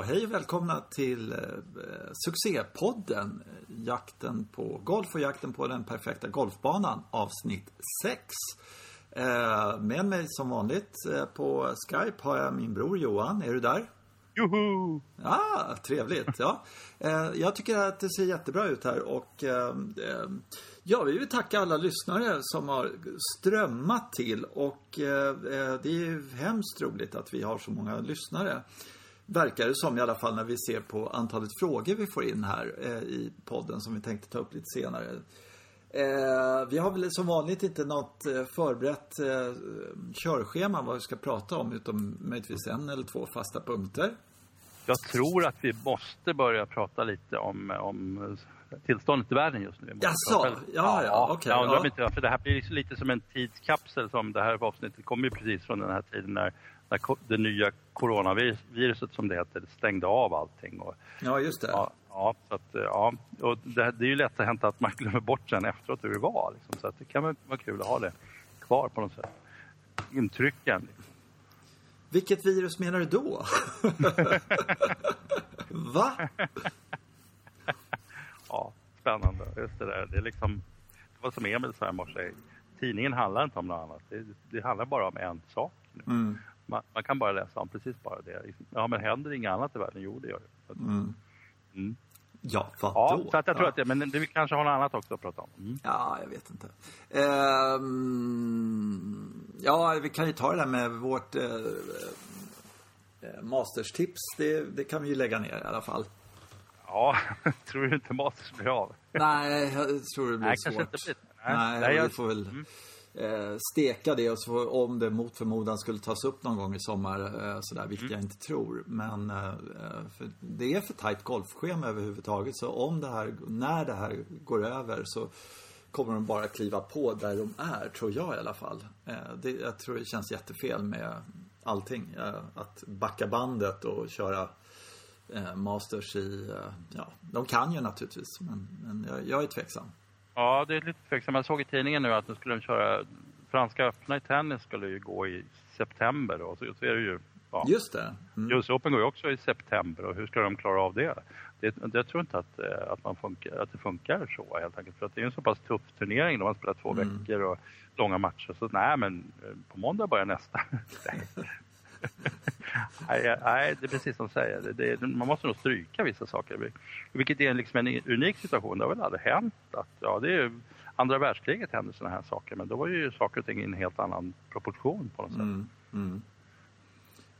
Ja, hej och välkomna till eh, succépodden Jakten på golf och jakten på den perfekta golfbanan avsnitt 6. Eh, med mig som vanligt eh, på Skype har jag min bror Johan. Är du där? Joho! Ja, trevligt. Ja. Eh, jag tycker att det ser jättebra ut här och eh, eh, ja, vi vill tacka alla lyssnare som har strömmat till och eh, det är ju hemskt roligt att vi har så många lyssnare verkar det som i alla fall när vi ser på antalet frågor vi får in här eh, i podden som vi tänkte ta upp lite senare. Eh, vi har väl som vanligt inte något eh, förberett eh, körschema vad vi ska prata om utom möjligtvis en eller två fasta punkter. Jag tror att vi måste börja prata lite om, om tillståndet i världen just nu. Jaså? Ja, ja, ja. Okay, jag undrar ja. inte för det här blir lite som en tidskapsel som det här avsnittet kommer ju precis från den här tiden när när det nya coronaviruset som det heter stängde av allting. Och, ja, just det. Ja, ja, så att, ja och det, det är ju lätt att hända att man glömmer bort sen efteråt hur det var. Liksom, så det kan vara kul att ha det kvar på något sätt. Intrycken. Vilket virus menar du då? Va? ja, spännande. Just det där. Det är liksom, det var som Emil sa i morse. Tidningen handlar inte om något annat. Det, det handlar bara om en sak. Mm. Man, man, kan bara läsa om precis bara det. Ja, men händer inget annat i världen? Jo, det gör det. Mm. Mm. Ja, vadå? Ja, så att jag tror att det, men vi kanske har något annat också att prata om. Mm. Ja, jag vet inte. Ehm, ja, vi kan ju ta det där med vårt eh, eh, Masters-tips. Det, det, kan vi ju lägga ner i alla fall. Ja, tror du inte Masters blir av? Nej, jag tror det blir Nej, svårt. Kanske inte blir. Nej, Nej, jag... vi får väl... Mm eh, steka det och så om det mot förmodan skulle tas upp någon gång i sommar eh, sådär, vilket mm. jag inte tror. Men eh, för det är för tajt golfschema överhuvudtaget så om det här, när det här går över så kommer de bara kliva på där de är, tror jag i alla fall. Eh, det, jag tror det känns jättefel med allting. Eh, att backa bandet och köra eh, Masters i, ja, de kan ju naturligtvis men, men jag, jag är tveksam. Ja, det är lite tveksamt. Jag såg i tidningen nu att nu skulle de köra Franska öppna i tennis skulle ju gå i september. Så, så är det ju. Ja. Just det. Mm. US Open går ju också i september och hur ska de klara av det? det jag tror inte att, eh, att, man funkar, att det funkar så helt enkelt. För att det är en så pass tuff turnering. De har spelat två mm. veckor och långa matcher. Så nej, men eh, på måndag börjar nästa. nej, nej, det är precis som du säger. Det, det, man måste nog stryka vissa saker. Vilket är liksom en unik situation. Det har väl aldrig hänt. Att, ja, det är andra världskriget hände sådana här saker. Men då var ju saker och ting i en helt annan proportion på något sätt. Mm, mm.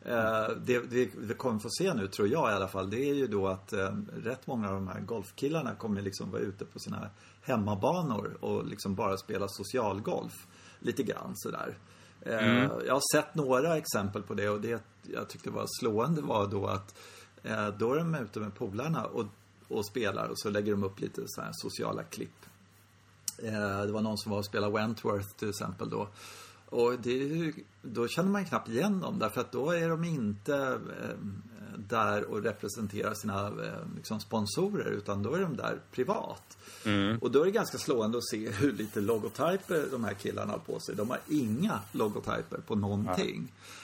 Eh, det, det vi kommer få se nu, tror jag i alla fall, det är ju då att eh, rätt många av de här golfkillarna kommer liksom vara ute på sina hemmabanor och liksom bara spela socialgolf. Lite grann sådär. Mm. Eh, jag har sett några exempel på det och det jag tyckte var slående var då att eh, då är de ute med polarna och, och spelar och så lägger de upp lite så här sociala klipp. Eh, det var någon som var och spelade Wentworth till exempel då. Och det, då känner man knappt igen dem därför att då är de inte där och representerar sina liksom, sponsorer utan då är de där privat. Mm. Och då är det ganska slående att se hur lite logotyper de här killarna har på sig. De har inga logotyper på någonting. Eh,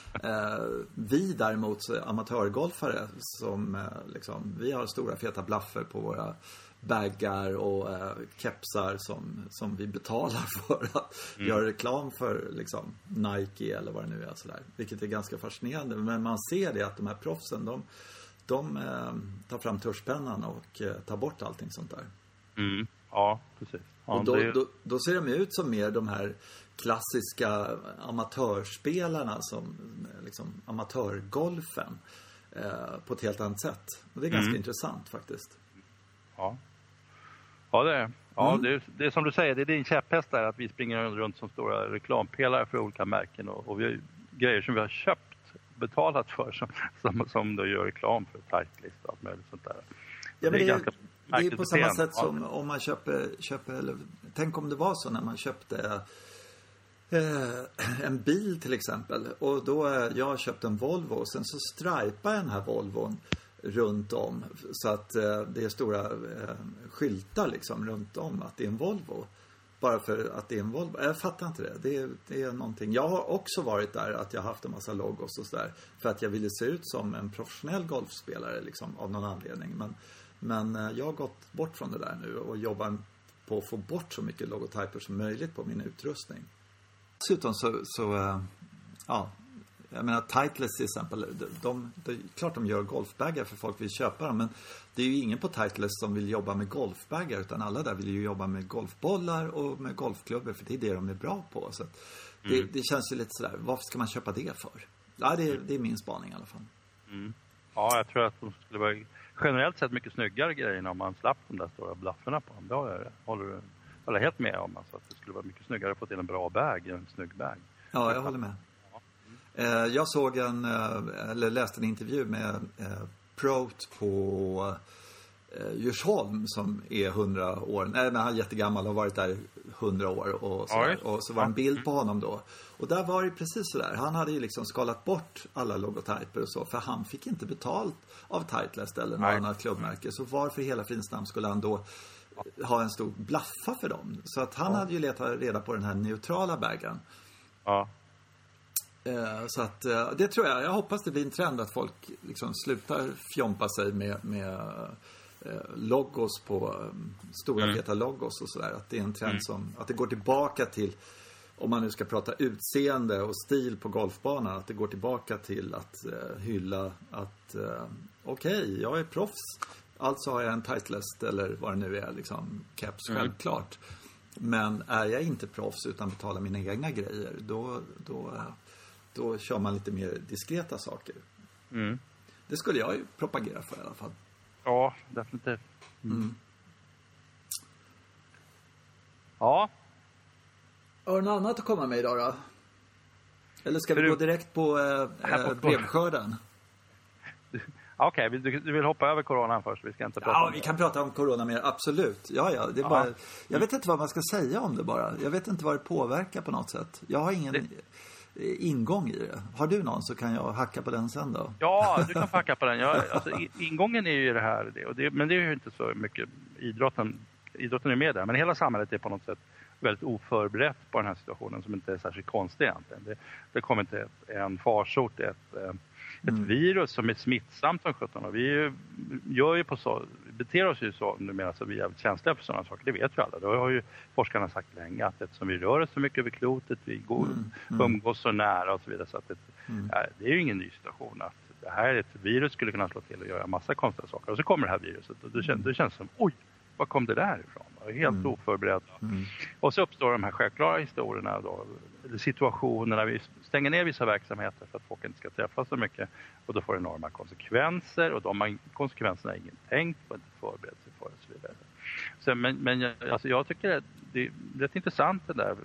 vi däremot, amatörgolfare, som eh, liksom, vi har stora feta blaffer på våra baggar och eh, kepsar som, som vi betalar för att mm. göra reklam för liksom, Nike eller vad det nu är. Sådär. Vilket är ganska fascinerande. Men man ser det att de här proffsen, de, de eh, tar fram tuschpennan och eh, tar bort allting sånt där. Mm. Ja, precis. Ja, och då, det... då, då, ser de ut som mer de här klassiska amatörspelarna som liksom amatörgolfen eh, på ett helt annat sätt. Och det är ganska mm. intressant faktiskt. Ja. Ja, det är Ja, mm. det, det är som du säger, det är din käpphäst där att vi springer runt som stora reklampelare för olika märken och, och vi har grejer som vi har köpt, betalat för som, som, som då gör reklam för Titleist och allt möjligt sånt där. Ja, det är, ganska det är på samma sätt som om man köper, köper eller, tänk om det var så när man köpte eh, en bil till exempel. Och då, eh, jag har köpt en Volvo och sen så strajpar jag den här Volvon runt om. Så att eh, det är stora eh, skyltar liksom runt om att det är en Volvo. bara för att det är en Volvo. Jag fattar inte det. Det är, det är någonting. Jag har också varit där att jag haft en massa logos och sådär. För att jag ville se ut som en professionell golfspelare liksom av någon anledning. Men, men eh, jag har gått bort från det där nu och jobbar på att få bort så mycket logotyper som möjligt på min utrustning. Dessutom så, så eh, ja, jag menar Titleist till exempel. De, de, de, klart de gör golfbagar för folk vill köpa dem. Men det är ju ingen på Titleist som vill jobba med golfbagar. Utan alla där vill ju jobba med golfbollar och med golfklubbor. För det är det de är bra på. Så det, mm. det, känns ju lite sådär, varför ska man köpa det för? Ja, det, det är min spaning i alla fall. Mm. Ja, jag tror att de skulle vara generellt sett mycket snyggare grejerna om man slapp de där stora blafforna på dem. Det håller, håller, håller helt med om. Alltså, att det skulle vara mycket snyggare att få till en bra bag, en snygg bag. Ja, jag håller med. Eh, jag såg en, eh, eller läste en intervju med eh, Prout på Djursholm som är 100 år. Nej, men han är jättegammal och har varit där 100 år. Och så, och så var det en bild på honom då. Och där var det precis sådär. Han hade ju liksom skalat bort alla logotyper och så. För han fick inte betalt av Titleist eller något annat klubbmärke. Så varför i hela fridens namn skulle han då ha en stor blaffa för dem? Så att han ja. hade ju letat reda på den här neutrala bagen. Ja. Eh, så att eh, det tror jag. Jag hoppas det blir en trend att folk liksom slutar fjompa sig med, med eh, logos på stora mm. feta logos och sådär. Att det är en trend mm. som, att det går tillbaka till om man nu ska prata utseende och stil på golfbanan, att det går tillbaka till att hylla att okej, okay, jag är proffs. Alltså har jag en Titleist eller vad det nu är, liksom keps, mm. självklart. Men är jag inte proffs utan betalar mina egna grejer, då, då då kör man lite mer diskreta saker. Mm. Det skulle jag ju propagera för i alla fall. Ja, definitivt. Mm. mm. Ja. Har du något annat att komma med idag då? Eller ska vi du... gå direkt på eh, eh brevskörden? Okej, okay, du, du, vill hoppa över coronan först? Vi ska inte prata Ja, vi kan prata om corona mer. Absolut. Ja, ja. Det är ja. bara, jag vet inte vad man ska säga om det bara. Jag vet inte vad det påverkar på något sätt. Jag har ingen... Det ingång i det. Har du någon så kan jag hacka på den sen då. Ja, du kan få hacka på den. Ja, alltså, ingången är ju det här, det, och det, men det är ju inte så mycket idrotten. Idrotten är med där, men hela samhället är på något sätt väldigt oförberett på den här situationen som inte är särskilt konstig egentligen. Det, det kommer inte ett, en farsot, ett, eh, ett mm. virus som är smittsamt som sjutton. Och vi gör ju på så, beter oss ju så numera så vi är jävligt känsliga för sådana saker. Det vet ju alla. Det har ju forskarna sagt länge att eftersom vi rör oss så mycket över klotet, vi går, mm. Mm. umgås så nära och så vidare. Så att det, mm. det är ju ingen ny situation att det här ett virus skulle kunna slå till och göra massa konstiga saker. Och så kommer det här viruset och då känns det känns som oj, var kom det där ifrån? Helt mm. oförberedda. Mm. Och så uppstår de här självklara historierna då, situationerna. Vi stänger ner vissa verksamheter för att folk inte ska träffas så mycket och då får det enorma konsekvenser och de konsekvenserna är ingen tänkt på, inte förberett sig för och så vidare. Så, men men alltså jag tycker att det är rätt intressant det där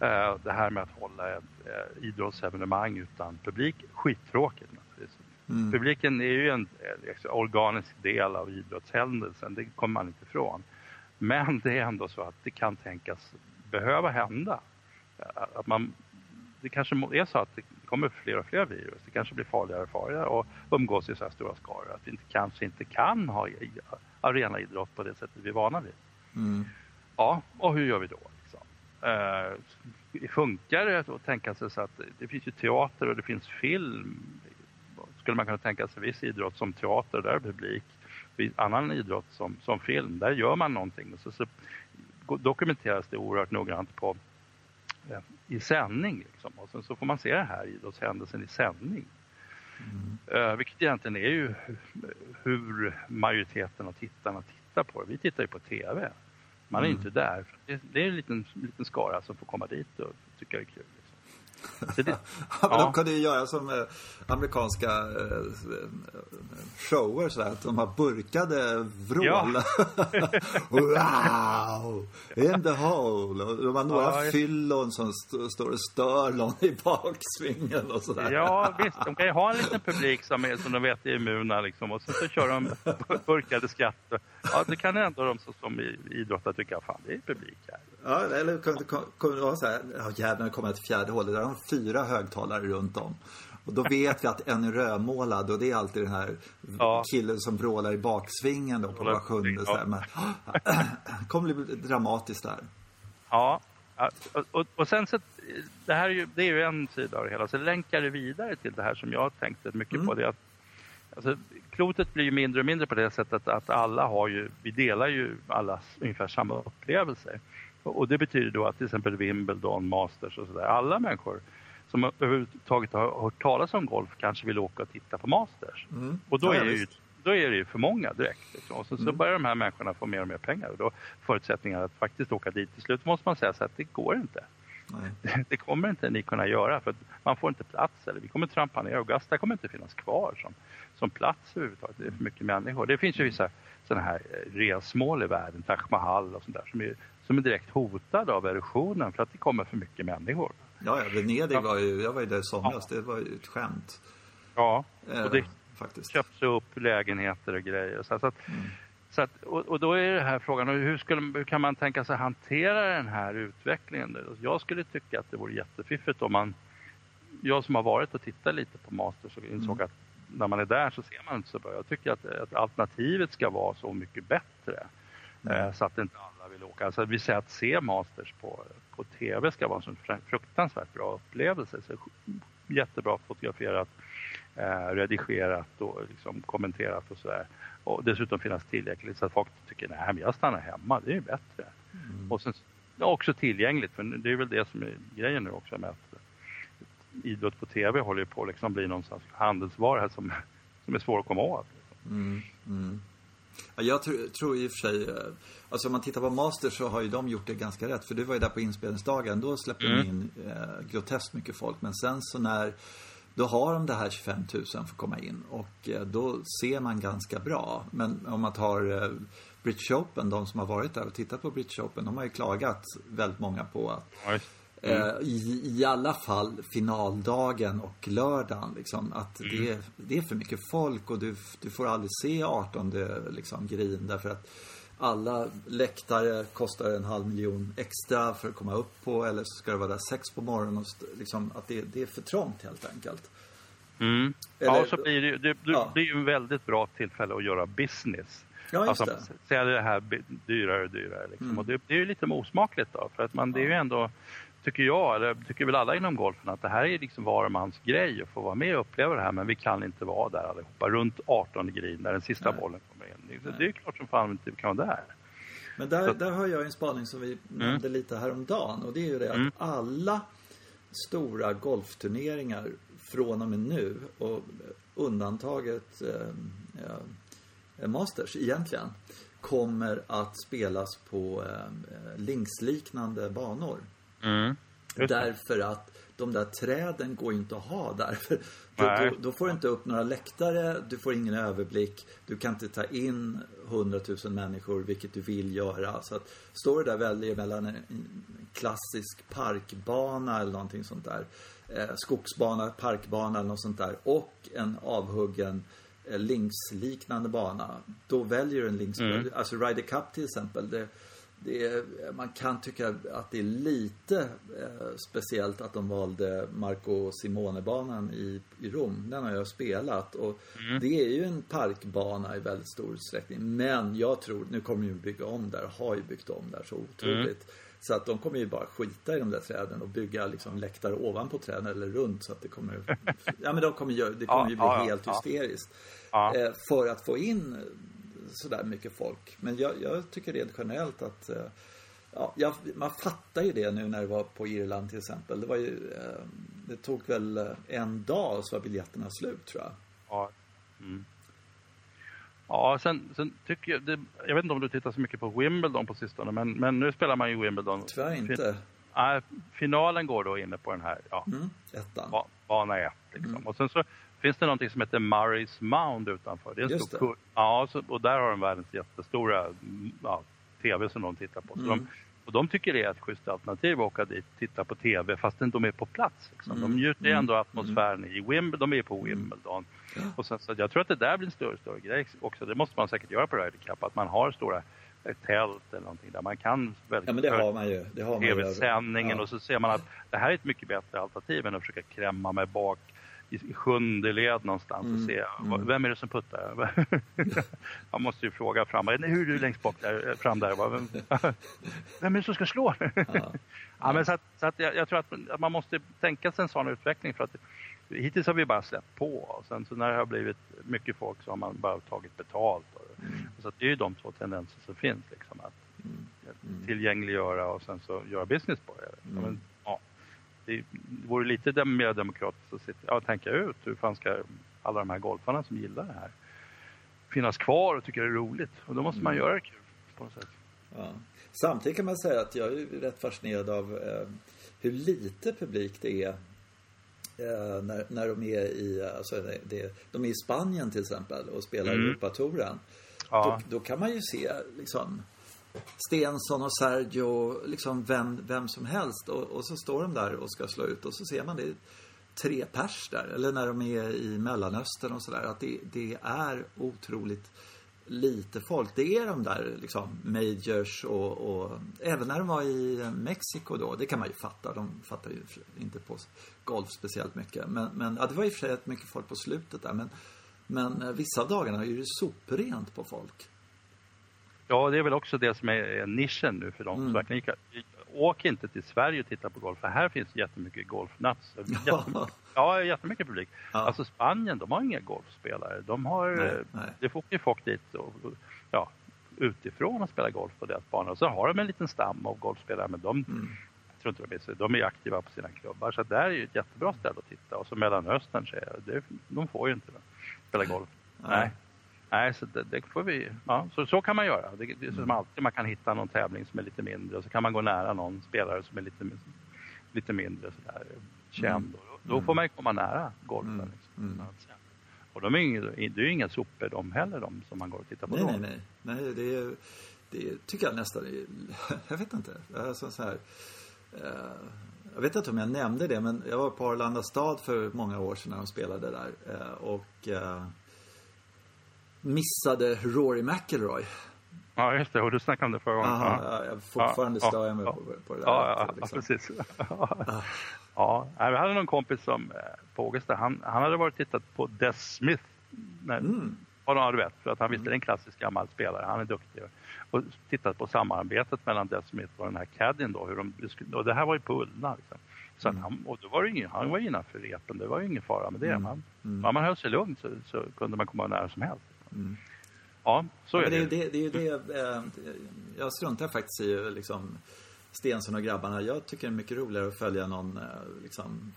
eh, det här med att hålla ett äh, idrottsevenemang utan publik. Skittråkigt. Mm. Publiken är ju en liksom, organisk del av idrottshändelsen, det kommer man inte ifrån. Men det är ändå så att det kan tänkas behöva hända. Att man, det kanske är så att det kommer fler och fler virus. Det kanske blir farligare och farligare att umgås i så här stora skaror. Att vi inte, kanske inte kan ha arenaidrott på det sättet vi är vana vid. Mm. Ja, och hur gör vi då? Liksom? Eh, funkar det att tänka sig så att det finns ju teater och det finns film. Skulle man kunna tänka sig viss idrott som teater, där är publik annan idrott som, som film, där gör man någonting. Så, så dokumenteras det oerhört noggrant på, eh, i sändning. Liksom. Och sen så får man se den här idrottshändelsen i sändning. Mm. Uh, vilket egentligen är ju hur majoriteten av tittarna tittar på det. Vi tittar ju på TV. Man är mm. inte där. Det, det är en liten, liten skara som får komma dit och tycka det är kul. Det, ja. De kunde ju göra som eh, amerikanska eh, shower sådär, att de har burkade vrål. Ja. wow! In the hole! Och de har några ja, fyllon som st står och stör någon i baksvingen och sådär. Ja, visst. De kan ju ha en liten publik som, är, som de vet är immuna liksom. Och så, så kör de burkade skratt. Ja, det kan ändå de som, som idrottare tycka, fan det är publik här. Ja, eller kunde det vara så här, ja jävlar nu kommer jag till fjärde hålet, där har de fyra högtalare runt om. Och då vet vi att en är rödmålad och det är alltid den här ja. killen som vrålar i baksvingen då på var sjunde. Så här. Men, det kommer bli dramatiskt där. Ja, och, och, och, sen så, det här är ju, det är ju en sida av det hela. Så länkar det vidare till det här som jag tänkte mycket mm. på. det att alltså, Klotet blir ju mindre och mindre på det sättet att alla har ju, vi delar ju alla ungefär samma upplevelser. Och det betyder då att till exempel Wimbledon, Masters och sådär, alla människor som överhuvudtaget har hört talas om golf kanske vill åka och titta på Masters. Mm. Och då är, det ju, då är det ju för många direkt. Liksom. Och så, mm. så börjar de här människorna få mer och mer pengar och då förutsättningar att faktiskt åka dit. Till slut måste man säga så att det går inte. Nej. Det kommer inte ni kunna göra för man får inte plats eller vi kommer trampa ner. Augusta kommer inte finnas kvar som, som plats överhuvudtaget. Det är för mycket människor. Det finns ju vissa sådana här resmål i världen, Taj Mahal och sånt där som är, som är direkt hotade av erosionen för att det kommer för mycket människor. Ja, ja Venedig var ju, jag var ju där i somras, ja. det var ju ett skämt. Ja, och det eh, faktiskt. köps upp lägenheter och grejer. Så, att, mm. så att, och, och, då är det här frågan, hur, skulle, hur kan man tänka sig hantera den här utvecklingen? Jag skulle tycka att det vore jättefiffigt om man, jag som har varit och tittat lite på Masters och insåg mm. att när man är där så ser man inte så bra. Jag tycker att, att alternativet ska vara så mycket bättre. Mm. Så att inte alla vill åka. Alltså, vi säger att se Masters på, på TV ska vara en fruktansvärt bra upplevelse. Så jättebra fotograferat, eh, redigerat och liksom kommenterat och sådär. Och dessutom finnas tillgängligt så att folk tycker nej men jag stannar hemma, det är bättre. Mm. Och sen ja, också tillgängligt, för det är väl det som är grejen nu också med att idrott på TV håller ju på att liksom bli någon slags handelsvara som, som är svår att komma åt. Mm, mm. Ja, jag tror, tror i och för sig, eh, alltså om man tittar på Master så har ju de gjort det ganska rätt. För du var ju där på inspelningsdagen, då släppte mm. de in eh, groteskt mycket folk. Men sen så när, då har de det här 25 000 för att komma in. Och eh, då ser man ganska bra. Men om man tar eh, British Open, de som har varit där och tittat på British Open, de har ju klagat väldigt många på att ja, Mm. Eh, I, I alla fall finaldagen och lördagen. Liksom, att mm. det, det är för mycket folk och du, du får aldrig se 18 liksom, green därför att alla läktare kostar en halv miljon extra för att komma upp på eller så ska det vara där sex på morgonen. Och, liksom, att det, det är för trångt helt enkelt. Mm. Eller, ja, så blir det, det, det ja. blir ju en väldigt bra tillfälle att göra business. Ja, alltså, det. Sälja det här dyrare och dyrare. Liksom. Mm. Och det, det, är ju lite osmakligt då. För att man, det är ju ändå tycker jag, eller tycker väl alla inom golfen, att det här är liksom var mans grej att få vara med och uppleva det här, men vi kan inte vara där allihopa. Runt 18 green när den sista Nej. bollen kommer in. Det, det är klart som fan inte vi kan vara där. Men där, där har jag en spaning som vi mm. nämnde lite häromdagen och det är ju det att mm. alla stora golfturneringar från och med nu och undantaget eh, eh, Masters egentligen kommer att spelas på eh, linksliknande banor. Mm. Därför att de där träden går inte att ha där. Då, då, då, får du inte upp några läktare, du får ingen överblick, du kan inte ta in hundratusen människor, vilket du vill göra. Så att står du där väljer mellan en klassisk parkbana eller någonting sånt där, eh, skogsbana, parkbana eller något sånt där och en avhuggen eh, linksliknande bana, då väljer du en links... Mm. Alltså Ryder Cup till exempel, det, är, man kan tycka att det är lite eh, speciellt att de valde Marco Simone-banan i, i Rom. Den har jag spelat och mm. det är ju en parkbana i väldigt stor utsträckning. Men jag tror, nu kommer ju bygga om där, har ju byggt om där så otroligt. Mm. Så att de kommer ju bara skita i de där träden och bygga liksom läktare ovanpå träden eller runt så att det kommer Ja men de kommer ju, det kommer ju bli helt hysteriskt. Eh, för att få in sådär mycket folk. Men jag, jag tycker rent generellt att eh, ja, jag, man fattar ju det nu när det var på Irland till exempel. Det var ju, eh, det tog väl eh, en dag så var biljetterna slut tror jag. Ja. Mm. Ja, sen, sen tycker jag, det, jag vet inte om du tittar så mycket på Wimbledon på sistone, men, men nu spelar man ju Wimbledon. Tyvärr inte. Nej, finalen går då inne på den här, ja, mm, ettan. bana ett liksom. Mm. Och sen så finns det någonting som heter Murray's Mound utanför. Det är en stor, ja, så, och där har de världens jättestora ja, tv som de tittar på. Så mm. de, och de tycker det är ett schysst alternativ att åka dit och titta på tv fastän de är på plats. Liksom. Mm. De njuter mm. ändå atmosfären i Wimbledon, de är på mm. Wimbledon. Mm. Och sen, så jag tror att det där blir en större, större grej också. Det måste man säkert göra på Ryder Cup, att man har stora tält eller någonting där man kan välja ja, men det har man ju. Det har TV-sändningen ja. och så ser man att det här är ett mycket bättre alternativ än att försöka krämma med bak i sjunde led någonstans och se mm. vem är det som puttar. Man måste ju fråga fram, hur är du längst bak där, fram där? Vem, vem är det som ska slå? Ja. ja men så att, så att jag, jag, tror att man måste tänka sig en sån utveckling för att hittills har vi bara släppt på och sen så när det har blivit mycket folk så har man bara tagit betalt. Och, mm. Så det är ju de två tendenser som finns liksom att mm. mm. tillgängliggöra och sen så göra business på det. Det vore lite mer demokratiskt att sitta, ja, tänka ut hur fan ska alla de här golfarna som gillar det här finnas kvar och tycker det är roligt. Och då måste man mm. göra det kul på något sätt. Ja. Samtidigt kan man säga att jag är rätt fascinerad av eh, hur lite publik det är eh, när, när de är i, alltså det, de är i Spanien till exempel och spelar mm. Europatouren. Ja. Då, då, kan man ju se liksom Stensson och Sergio, liksom vem, vem som helst. Och, och, så står de där och ska slå ut och så ser man det tre pers där. Eller när de är i Mellanöstern och sådär. Att det, det är otroligt lite folk. Det är de där liksom majors och, och, även när de var i Mexiko då. Det kan man ju fatta. De fattar ju inte på golf speciellt mycket. Men, men ja, det var i och för sig rätt mycket folk på slutet där. Men, men eh, vissa av dagarna är det soprent på folk. Ja, det är väl också det som är nischen nu för dem mm. som verkligen Åk inte till Sverige och titta på golf, för här finns jättemycket. Jättemycket, ja, jättemycket publik. Ja. Alltså Spanien, de har inga golfspelare. De har, nej, nej. det får ju folk dit och, ja, utifrån och spela golf på deras banor. Och så har de en liten stam av golfspelare, men de, mm. jag tror inte de, är, de är aktiva på sina klubbar. Så där är ju ett jättebra ställe att titta. Och så Mellanöstern, så det, de får ju inte spela golf. Nej. nej. Nej, så det, det, får vi, ja, så, så kan man göra. Det, det är som mm. alltid, man kan hitta någon tävling som är lite mindre och så kan man gå nära någon spelare som är lite, lite mindre sådär, känd. Mm. Då, då får man komma nära golfen. Mm. Liksom, mm. Och de är ju, det är ju inga sopor de heller, de som man går och tittar på. Nej, nej, nej. nej det, är, det tycker jag nästan är, jag vet inte. Alltså, så här, eh, jag vet inte om jag nämnde det, men jag var på Arlanda stad för många år sedan när de spelade där. Eh, och eh, missade Rory McIlroy. Ja, just det. Och du snackade om det förra gången. Aha, ja. jag fortfarande ja, stör jag mig ja, på, på det där. Ja, ja, liksom. precis. ja, vi hade någon kompis som eh, på Augusta, han, han hade varit tittat på Des Smith. När, mm. Ja, du vet, för att han visste mm. en klassisk gammal spelare, han är duktig. Och tittat på samarbetet mellan Des Smith och den här caddien då. Hur de, och det här var ju på Ullna. Liksom. Så mm. han, och då var det ingen, han var innanför repen, det var ju ingen fara med det. Mm. Man, mm. Man höll sig lugn så, så kunde man komma nära som helst. Mm. Ja, så är det. Det, det, det är ju det, eh, jag struntar faktiskt i liksom Stensson och grabbarna. Jag tycker det är mycket roligare att följa någon eh, liksom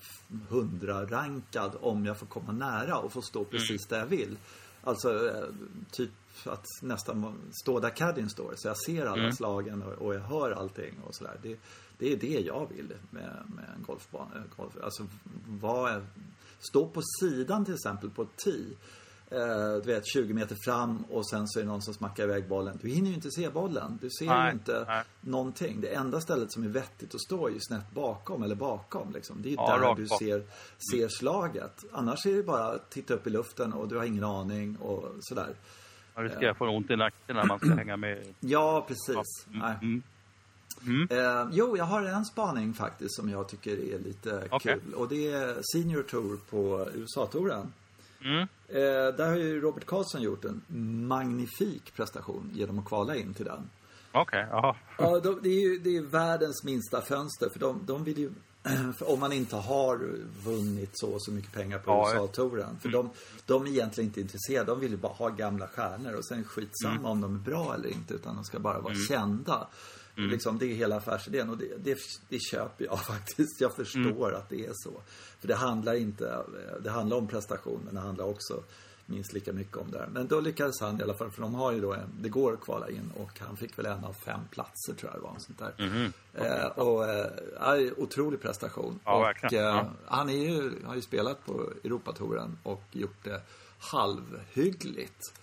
hundra-rankad om jag får komma nära och få stå mm. precis där jag vill. Alltså eh, typ att nästan stå där caddien står så jag ser alla mm. slagen och, och, jag hör allting och sådär. Det, det är det jag vill med, med en golfbana. Golf. Alltså, vad, stå på sidan till exempel på ett tee eh, du vet 20 meter fram och sen så är det någon som smackar iväg bollen. Du hinner ju inte se bollen. Du ser nej, ju inte nej. någonting. Det enda stället som är vettigt att stå är ju snett bakom eller bakom liksom. Det är ju ja, där du ser, ser slaget. Annars är det bara att titta upp i luften och du har ingen aning och sådär. Man riskerar att få ont i nacken när man ska hänga med. Ja, precis. Ja. Mm. Mm. Eh, jo, jag har en spaning faktiskt som jag tycker är lite okay. kul. Och det är Senior Tour på USA-touren. Mm. Eh, där har ju Robert Karlsson gjort en magnifik prestation genom att kvala in till den. Okej, okay, jaha. Ja, de, det är ju det är världens minsta fönster för de, de vill ju om man inte har vunnit så och så mycket pengar på ja, USA-touren. För mm. de, de är egentligen inte intresserade. De vill ju bara ha gamla stjärnor och sen skitsamma mm. om de är bra eller inte. Utan de ska bara vara mm. kända. Mm. Liksom, det är hela affärsidén och det, det, det köper jag faktiskt. Jag förstår mm. att det är så. För det handlar inte, det handlar om prestation men det handlar också minst lika mycket om det. Men då lyckades han i alla fall, för de har ju då en, det går att kvala in och han fick väl en av fem platser tror jag det var. Sånt där. Mm eh, och eh, otrolig prestation. Ja, och eh, ja. han är ju, har ju spelat på Europatouren och gjort det halvhyggligt.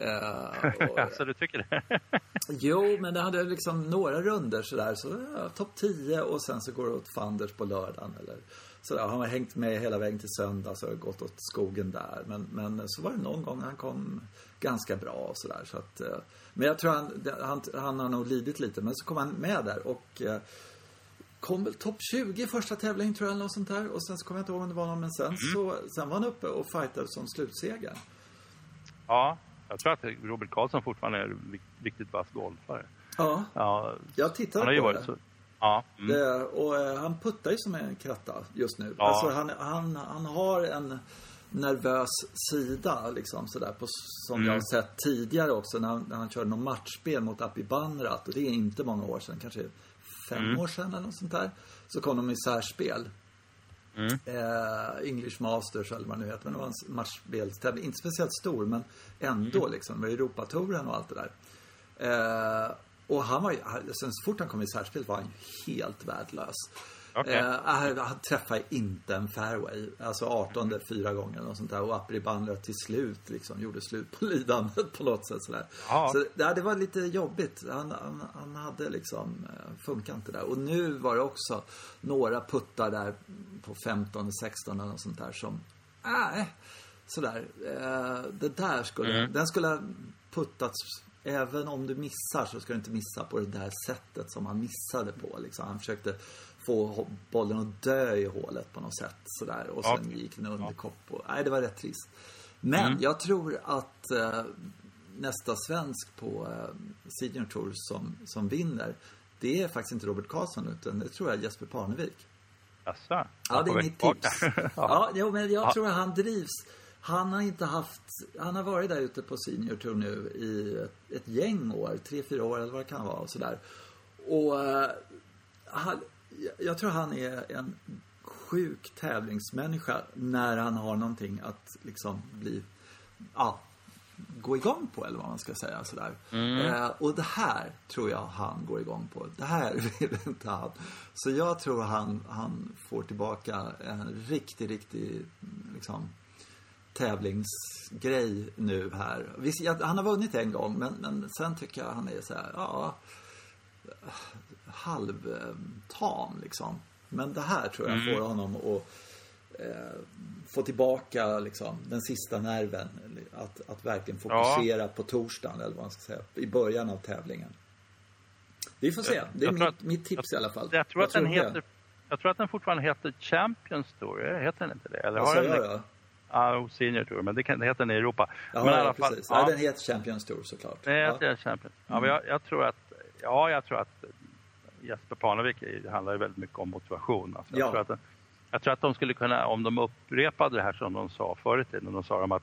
Uh, så du tycker det? jo, men det hade liksom några runder sådär. Så, ja, topp 10 och sen så går det åt fanders på lördagen. Eller sådär. Han har hängt med hela vägen till söndag så har gått åt skogen där. Men, men så var det någon gång han kom ganska bra och sådär. Så att, uh, men jag tror han, han, han har nog lidit lite. Men så kom han med där och uh, kom väl topp 20 i första tävlingen tror jag, eller något sånt där. Och sen så kommer jag inte ihåg om det var någon, men sen så, sen var han uppe och fightade som slutseger. Ja, jag tror att Robert Karlsson fortfarande är en riktigt vass golfare. Ja, Ja, jag ju på det. så... Ja, mm. det. Och eh, han puttar ju som en kratta just nu. Ja. Alltså han, han, han har en nervös sida liksom sådär på, som Mm. jag har sett tidigare också när han, när han körde någon matchspel mot Api Banrat. Och det är inte många år sedan, kanske fem Mm. år sedan eller något sånt där. Så kom de i särspel. Mm. Eh, English Masters eller vad det nu heter. Men det var en matchspelstävling. Inte speciellt stor men ändå Mm. liksom. Var Europatouren och allt det där. Eh, och han var ju, sen så fort han kom i särspel var han helt värdelös. Okej. Eh, han, han träffade inte en fairway. Alltså 18 fyra gånger något sånt där. Och Apri Bandra till slut liksom gjorde slut på lidandet på något sätt sådär. Ja. Så det, det var lite jobbigt. Han, han, han hade liksom, eh, funkar inte där. Och nu var det också några puttar där på 15 16 eller något sånt där som, nej, sådär. Eh, det där skulle, Mm. den skulle ha puttats Även om du missar så ska du inte missa på det där sättet som han missade på. Liksom. Han försökte få bollen att dö i hålet på något sätt. Sådär. Och sen Ja. gick den under kopp. Och, nej, det var rätt trist. Men Mm. jag tror att eh, nästa svensk på eh, Senior Tour som, som vinner, det är faktiskt inte Robert Karlsson utan det tror jag är Jesper Parnevik. Jaså? Ja, det är mitt tips. ja, jo, men jag Ja. tror att han drivs. Han har inte haft, han har varit där ute på Senior Tour nu i ett, ett gäng år, tre, fyra år eller vad det kan vara och sådär. Och eh, han, jag- tror han är en sjuk tävlingsmänniska när han har någonting att liksom bli, ja, gå igång på eller vad man ska säga sådär. Eh, och det här tror jag han går igång på. Det här vill inte han. Så jag tror han, han får tillbaka en riktig, riktig liksom tävlingsgrej nu här. Visst, han har vunnit en gång men, men sen tycker jag han är så här, ja halvtam liksom. Men det här tror jag får honom att eh, få tillbaka liksom, den sista nerven. Att, att verkligen fokusera på torsdagen eller vad man ska säga. I början av tävlingen. Vi får se. Det är Jag tror mitt, att- mitt tips i alla fall. Jag tror att den du? heter... Jag tror att den fortfarande heter Champions Tour. Heter den inte det? Eller Vad har den jag då? Ja, Senior Tour, men det, kan, det heter den i Europa. Jaha, men i ja, alla fall, precis. ja, Ja, den heter Champions Tour såklart. det ja. heter Champions. Ja, men jag, jag tror att, ja, jag tror att Jesper Parnevik är- det handlar ju väldigt mycket om motivation. Alltså, jag, Ja. tror att, jag tror att de skulle kunna, om de upprepade det här som de sa förut i de sa de att,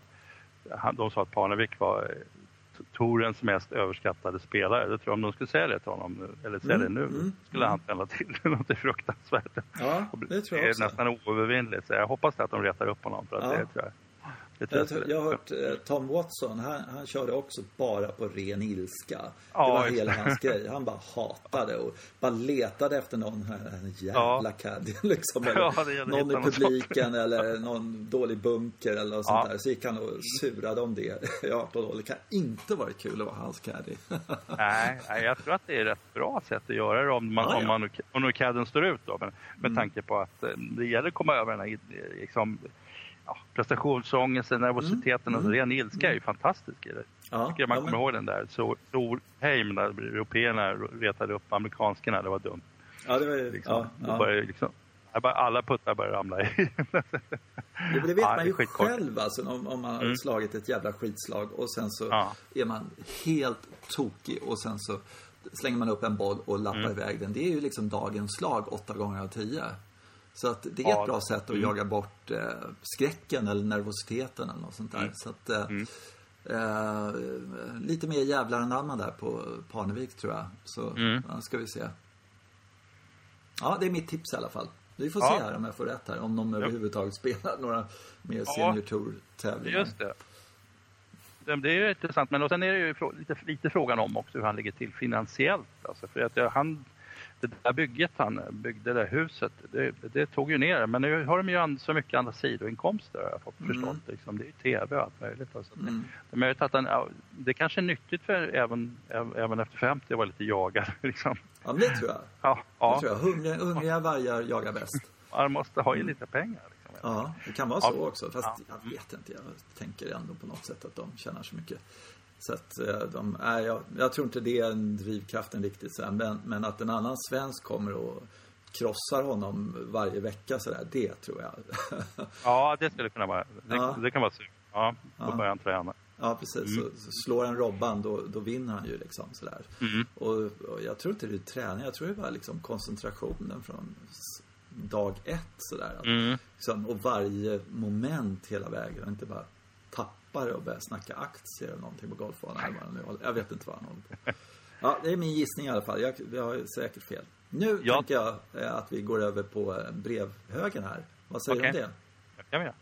de sa att Parnevik var eh, Torens mest överskattade spelare. Det tror jag om de skulle säga det till honom nu, eller säga Mm, det nu, mm, skulle han ställa till något fruktansvärt. Ja, det tror jag är också. nästan oövervinnligt. Så jag hoppas att de retar upp honom för att Ja. det tror jag. Det Jag, tror- jag, har hört eh, Tom Watson, han, han körde också bara på ren ilska. Det Ja, var just hela det. hans grej. Han bara hatade och bara letade efter någon här jävla Ja. caddy liksom. Ja, det någon i publiken eller någon dålig bunker eller något sånt där. Så gick han och surade om det i 18 år. Det kan inte varit kul att vara hans caddy. Nej, nej, jag tror att det är ett bra sätt att göra det om man, ja. om, man om nu cadden står ut då. Men med tanke på att eh, det gäller att komma över den här eh, liksom, ja, prestationsångesten, nervositeten och ren ilska är ju fantastisk i det. Ja, Tycker man ja, kommer men- ihåg den där så Solheim när européerna retade upp amerikanskarna, det var dumt. Ja, det var ju... Liksom. Ja, ja. började liksom, alla puttar började ramla i. Men det vet Ja, man det ju själv alltså, om, om man har Mm. slagit ett jävla skitslag och sen så Ja. är man helt tokig och sen så slänger man upp en boll och lappar Mm. iväg den. Det är ju liksom dagens slag åtta gånger av tio. Så att det är Ja. ett bra sätt att Mm. jaga bort eh, skräcken eller nervositeten eller något sånt där. Mm. Så att, eh, Mm. eh, lite mer jävlar anamma där på Parnevik tror jag. Så Mm. ja, ska vi se. Ja, det är mitt tips i alla fall. Vi får Ja. se här om jag får rätt här. Om de överhuvudtaget spelar några mer Ja. Senior Tour-tävlingar. Just det. Det är intressant, men och sen är det ju lite, lite frågan om också hur han ligger till finansiellt. Alltså för att han, det där bygget han byggde, det där huset, det, det tog ju ner. Men nu har de ju så mycket andra sidoinkomster har jag fått Mm. förstått. Liksom. Det är ju tv och allt möjligt. Alltså. Det, Mm. det är möjligt att ja, det kanske är nyttigt för även, även efter 50 att vara lite jagad. Liksom. Ja, det tror jag. Ja, Det ja, tror jag. Hungriga, hungriga vargar jagar bäst. han måste ha ju lite pengar. Liksom. Ja, det kan vara Ja. så också. Fast Ja. jag vet inte. Jag tänker ändå på något sätt att de tjänar så mycket. Så att eh, de, nej, jag, jag tror inte det är en drivkraften riktigt. Så. Men, men att en annan svensk kommer och krossar honom varje vecka sådär. Det tror jag. ja, det skulle kunna vara. Det, Ja. det kan vara så. Ja, då Ja. börjar han träna. Ja, precis. Så, så slår han Robban, då, då vinner han ju liksom sådär. Mm. Och, och jag tror inte det är träning, jag tror det var liksom koncentrationen från dag ett sådär. Att, Mm. liksom, och varje moment hela vägen, inte bara tappa det och börja snacka aktier eller någonting på golfbanan. eller vad han nu håller- Jag vet inte vad han håller på. Ja, det är min gissning i alla fall. Jag, jag har säkert fel. Nu Ja. tänker jag eh, att vi går över på eh, brevhögen här. Vad säger du om det? Det kan göra.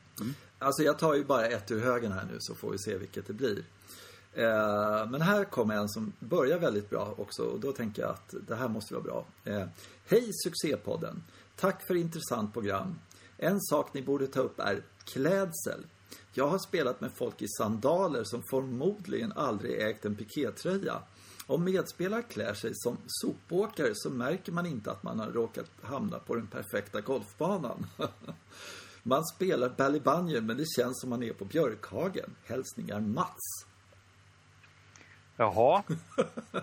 Alltså jag tar ju bara ett ur högen här nu så får vi se vilket det blir. Eh, men här kommer en som börjar väldigt bra också och då tänker jag att det här måste vara bra. Eh, Hej succépodden! Tack för intressant program. En sak ni borde ta upp är klädsel. Jag har spelat med folk i sandaler som förmodligen aldrig ägt en pikétröja. Om medspelare klär sig som sopåkare så märker man inte att man har råkat hamna på den perfekta golfbanan. Man spelar Ballybanjon men det känns som man är på Björkhagen. Hälsningar Mats. Jaha.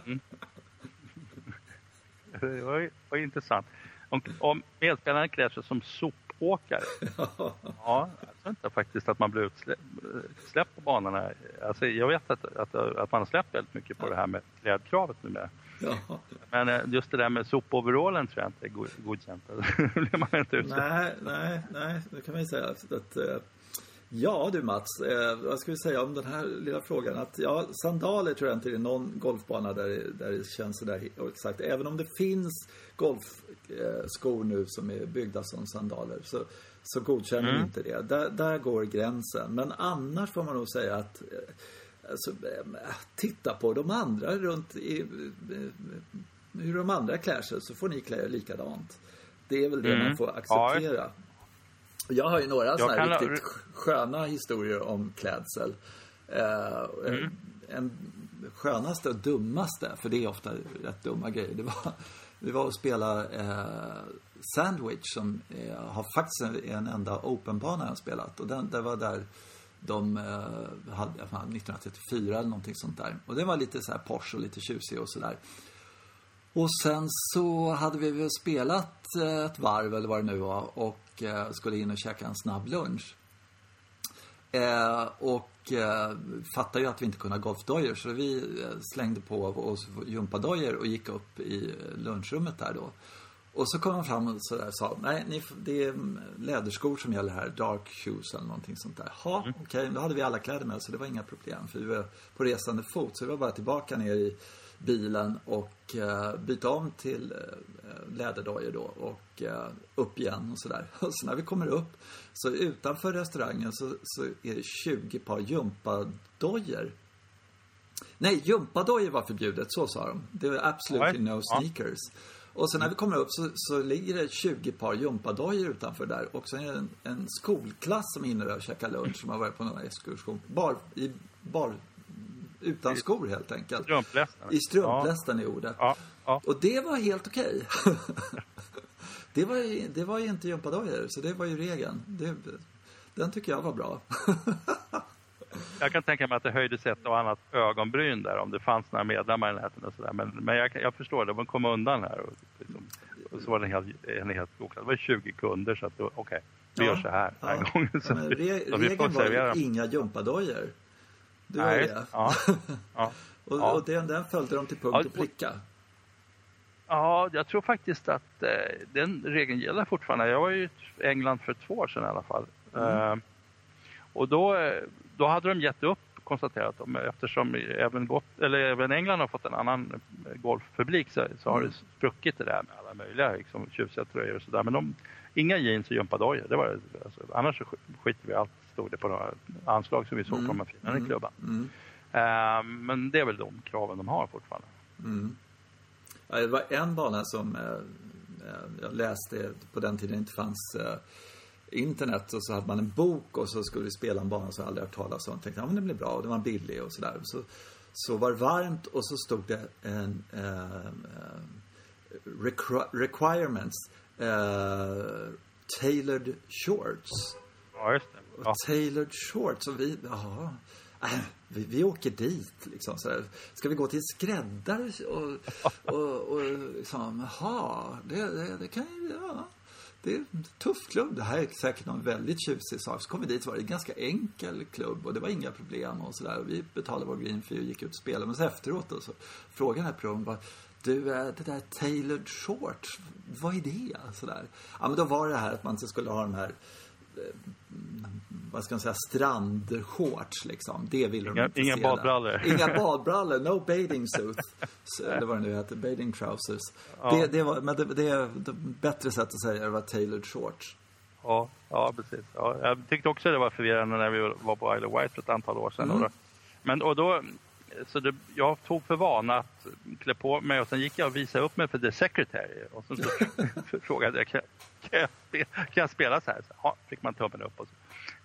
Mm. Det var, var intressant. Om, om medspelaren klär sig som sopåkare. Ja, inte faktiskt att man blir utsläppt på banorna. Alltså, jag vet att, att, att man har släppt väldigt mycket på det här med klädkravet nu med. Ja. Men eh, just det där med sopoverallen tror jag inte är go- godkänt. Blir man inte utsläppt. Nej, nej, nej. Det kan man ju säga att, eh, Ja du Mats, eh, vad ska vi säga om den här lilla frågan? Att ja, sandaler tror jag inte det är någon golfbana där, det- där det känns sådär exakt. Även om det finns golfskor nu som är byggda som sandaler så, så godkänner Mm. inte det. Där, där går gränsen. Men annars får man nog säga att eh, alltså, eh, titta på de andra runt i, eh, hur de andra klär sig så får ni klä er likadant. Det är väl det Mm. man får Ja, acceptera. Jag har ju några sådana här riktigt sköna historier om klädsel. Eh, Mm. En skönaste och dummaste, för det är ofta rätt dumma grejer. Det var, vi var och spelade eh, Sandwich som eh, har faktiskt en, en enda openbana jag har spelat. Och den, det var där de eh, hade, 1934 eller någonting sånt där. Och den var lite så här Porsche och lite tjusig och sådär. Och sen så hade vi väl spelat eh, ett varv eller vad det nu var och eh, skulle in och käka en snabb lunch. Eh, och eh, fattade ju att vi inte kunde ha golfdojor så vi eh, slängde på oss gympadojor och gick upp i eh, lunchrummet där då. Och så kom han fram och så där sa, nej, ni, det är mm, läderskor som gäller här, dark shoes eller någonting sånt där. Ja, okej, då hade vi alla kläder med så det var inga problem för vi var på resande fot så det var bara tillbaka ner i bilen och eh, byta om till eh, läderdojor då och eh, upp igen och sådär. Och så när vi kommer upp så utanför restaurangen så, så är det 20 par gympadojor. Nej, gympadojor var förbjudet, så sa de. Det var absolutely no Ja. Och sen när vi kommer upp så, så ligger det 20 par gympadojor utanför där. Och så är det en, en skolklass som hinner och käka lunch som har varit på någon exkursion. Bar, i, bar, utan skor helt enkelt. Strumplästen. I strumplästen är ordet. Ja, ja. Och det var helt okej. det, var ju, det var ju inte gympadojor, så det var ju regeln. Det, den tycker jag var bra. Jag kan tänka mig att det höjdes ett och annat ögonbryn där om det fanns några medlemmar i närheten och sådär. Men, men jag, jag förstår det, de kom undan här. Och, liksom, och så var det en helt, en helt oklart. Det var 20 kunder så att okej, vi gör så här den här ja. gången. Så, Ja, men vi- re, så vi regeln var servera ju inga gympadojor. Du Nej, det. ja, ja. Och, Ja. och den, den följde de till punkt Ja, och pricka. Ja, jag tror faktiskt att eh, den regeln gäller fortfarande. Jag var ju i England för två år sedan i alla fall. Eh, och då, eh, då hade de gett upp, konstaterat de, eftersom även, gott, eller även England har fått en annan eh, golfpublik så, så har det spruckit det där med alla möjliga liksom, tjusiga tröjor och sådär. Men de, inga jeans och gympadojor. Det var, alltså, annars så sk- skiter vi allt, stod det på några anslag som vi såg på de här finare Mm. klubban. Mm. Eh, men det är väl de kraven de har fortfarande. Mm. Ja, det var en bana som eh, jag läste på den tiden inte fanns eh, internet och så hade man en bok och så skulle vi spela en bana som jag aldrig hört talas om. Jag tänkte, ja men det blir bra och det var billig och sådär. Så, så var det varmt och så stod det en eh, eh, requ- requirements eh, tailored shorts. Ja, just det. Och Ja. tailored shorts och vi, ja. Äh, vi, vi åker dit liksom. Så där. Ska vi gå till skräddare och, och, och liksom, jaha, det, det, det kan ju, ja. Det är en tuff klubb. Det här är säkert någon väldigt tjusig sak. Så kom vi dit var det en ganska enkel klubb och det var inga problem och sådär. Vi betalade vår green fee och gick ut och spelade. Men så efteråt då, så frågade den här proven bara du, eh, det där tailored shorts, vad är det? Sådär. Ja, men då var det här att man skulle ha de här vad ska man säga, strandshorts liksom. Det ville de Inga, inte inga badbrallor. Inga badbrallor, no bathing suits. Så, Eller vad det nu heter, bathing trousers. Ja. Det, det var, men det, det är det bättre sätt att säga det var tailored shorts. Ja, ja precis. Ja, jag tyckte också det var förvirrande när vi var på Isle of Wight för ett antal år sedan. Mm. Och då, men och då, så det, jag tog för vana att klä på mig och sen gick jag och visade upp mig för the secretary. Och sen så frågade jag, kan, kan, jag spela, kan jag spela så här? Så, ja, fick man tummen upp och så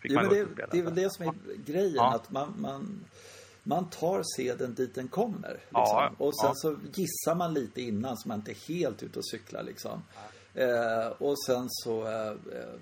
fick man men det, det är väl det som är grejen, Ja. att man, man, man tar seden dit den kommer. Liksom. Ja, och sen ja. så gissar man lite innan så man inte är helt ute och cyklar. Liksom. Eh, och sen så eh, eh,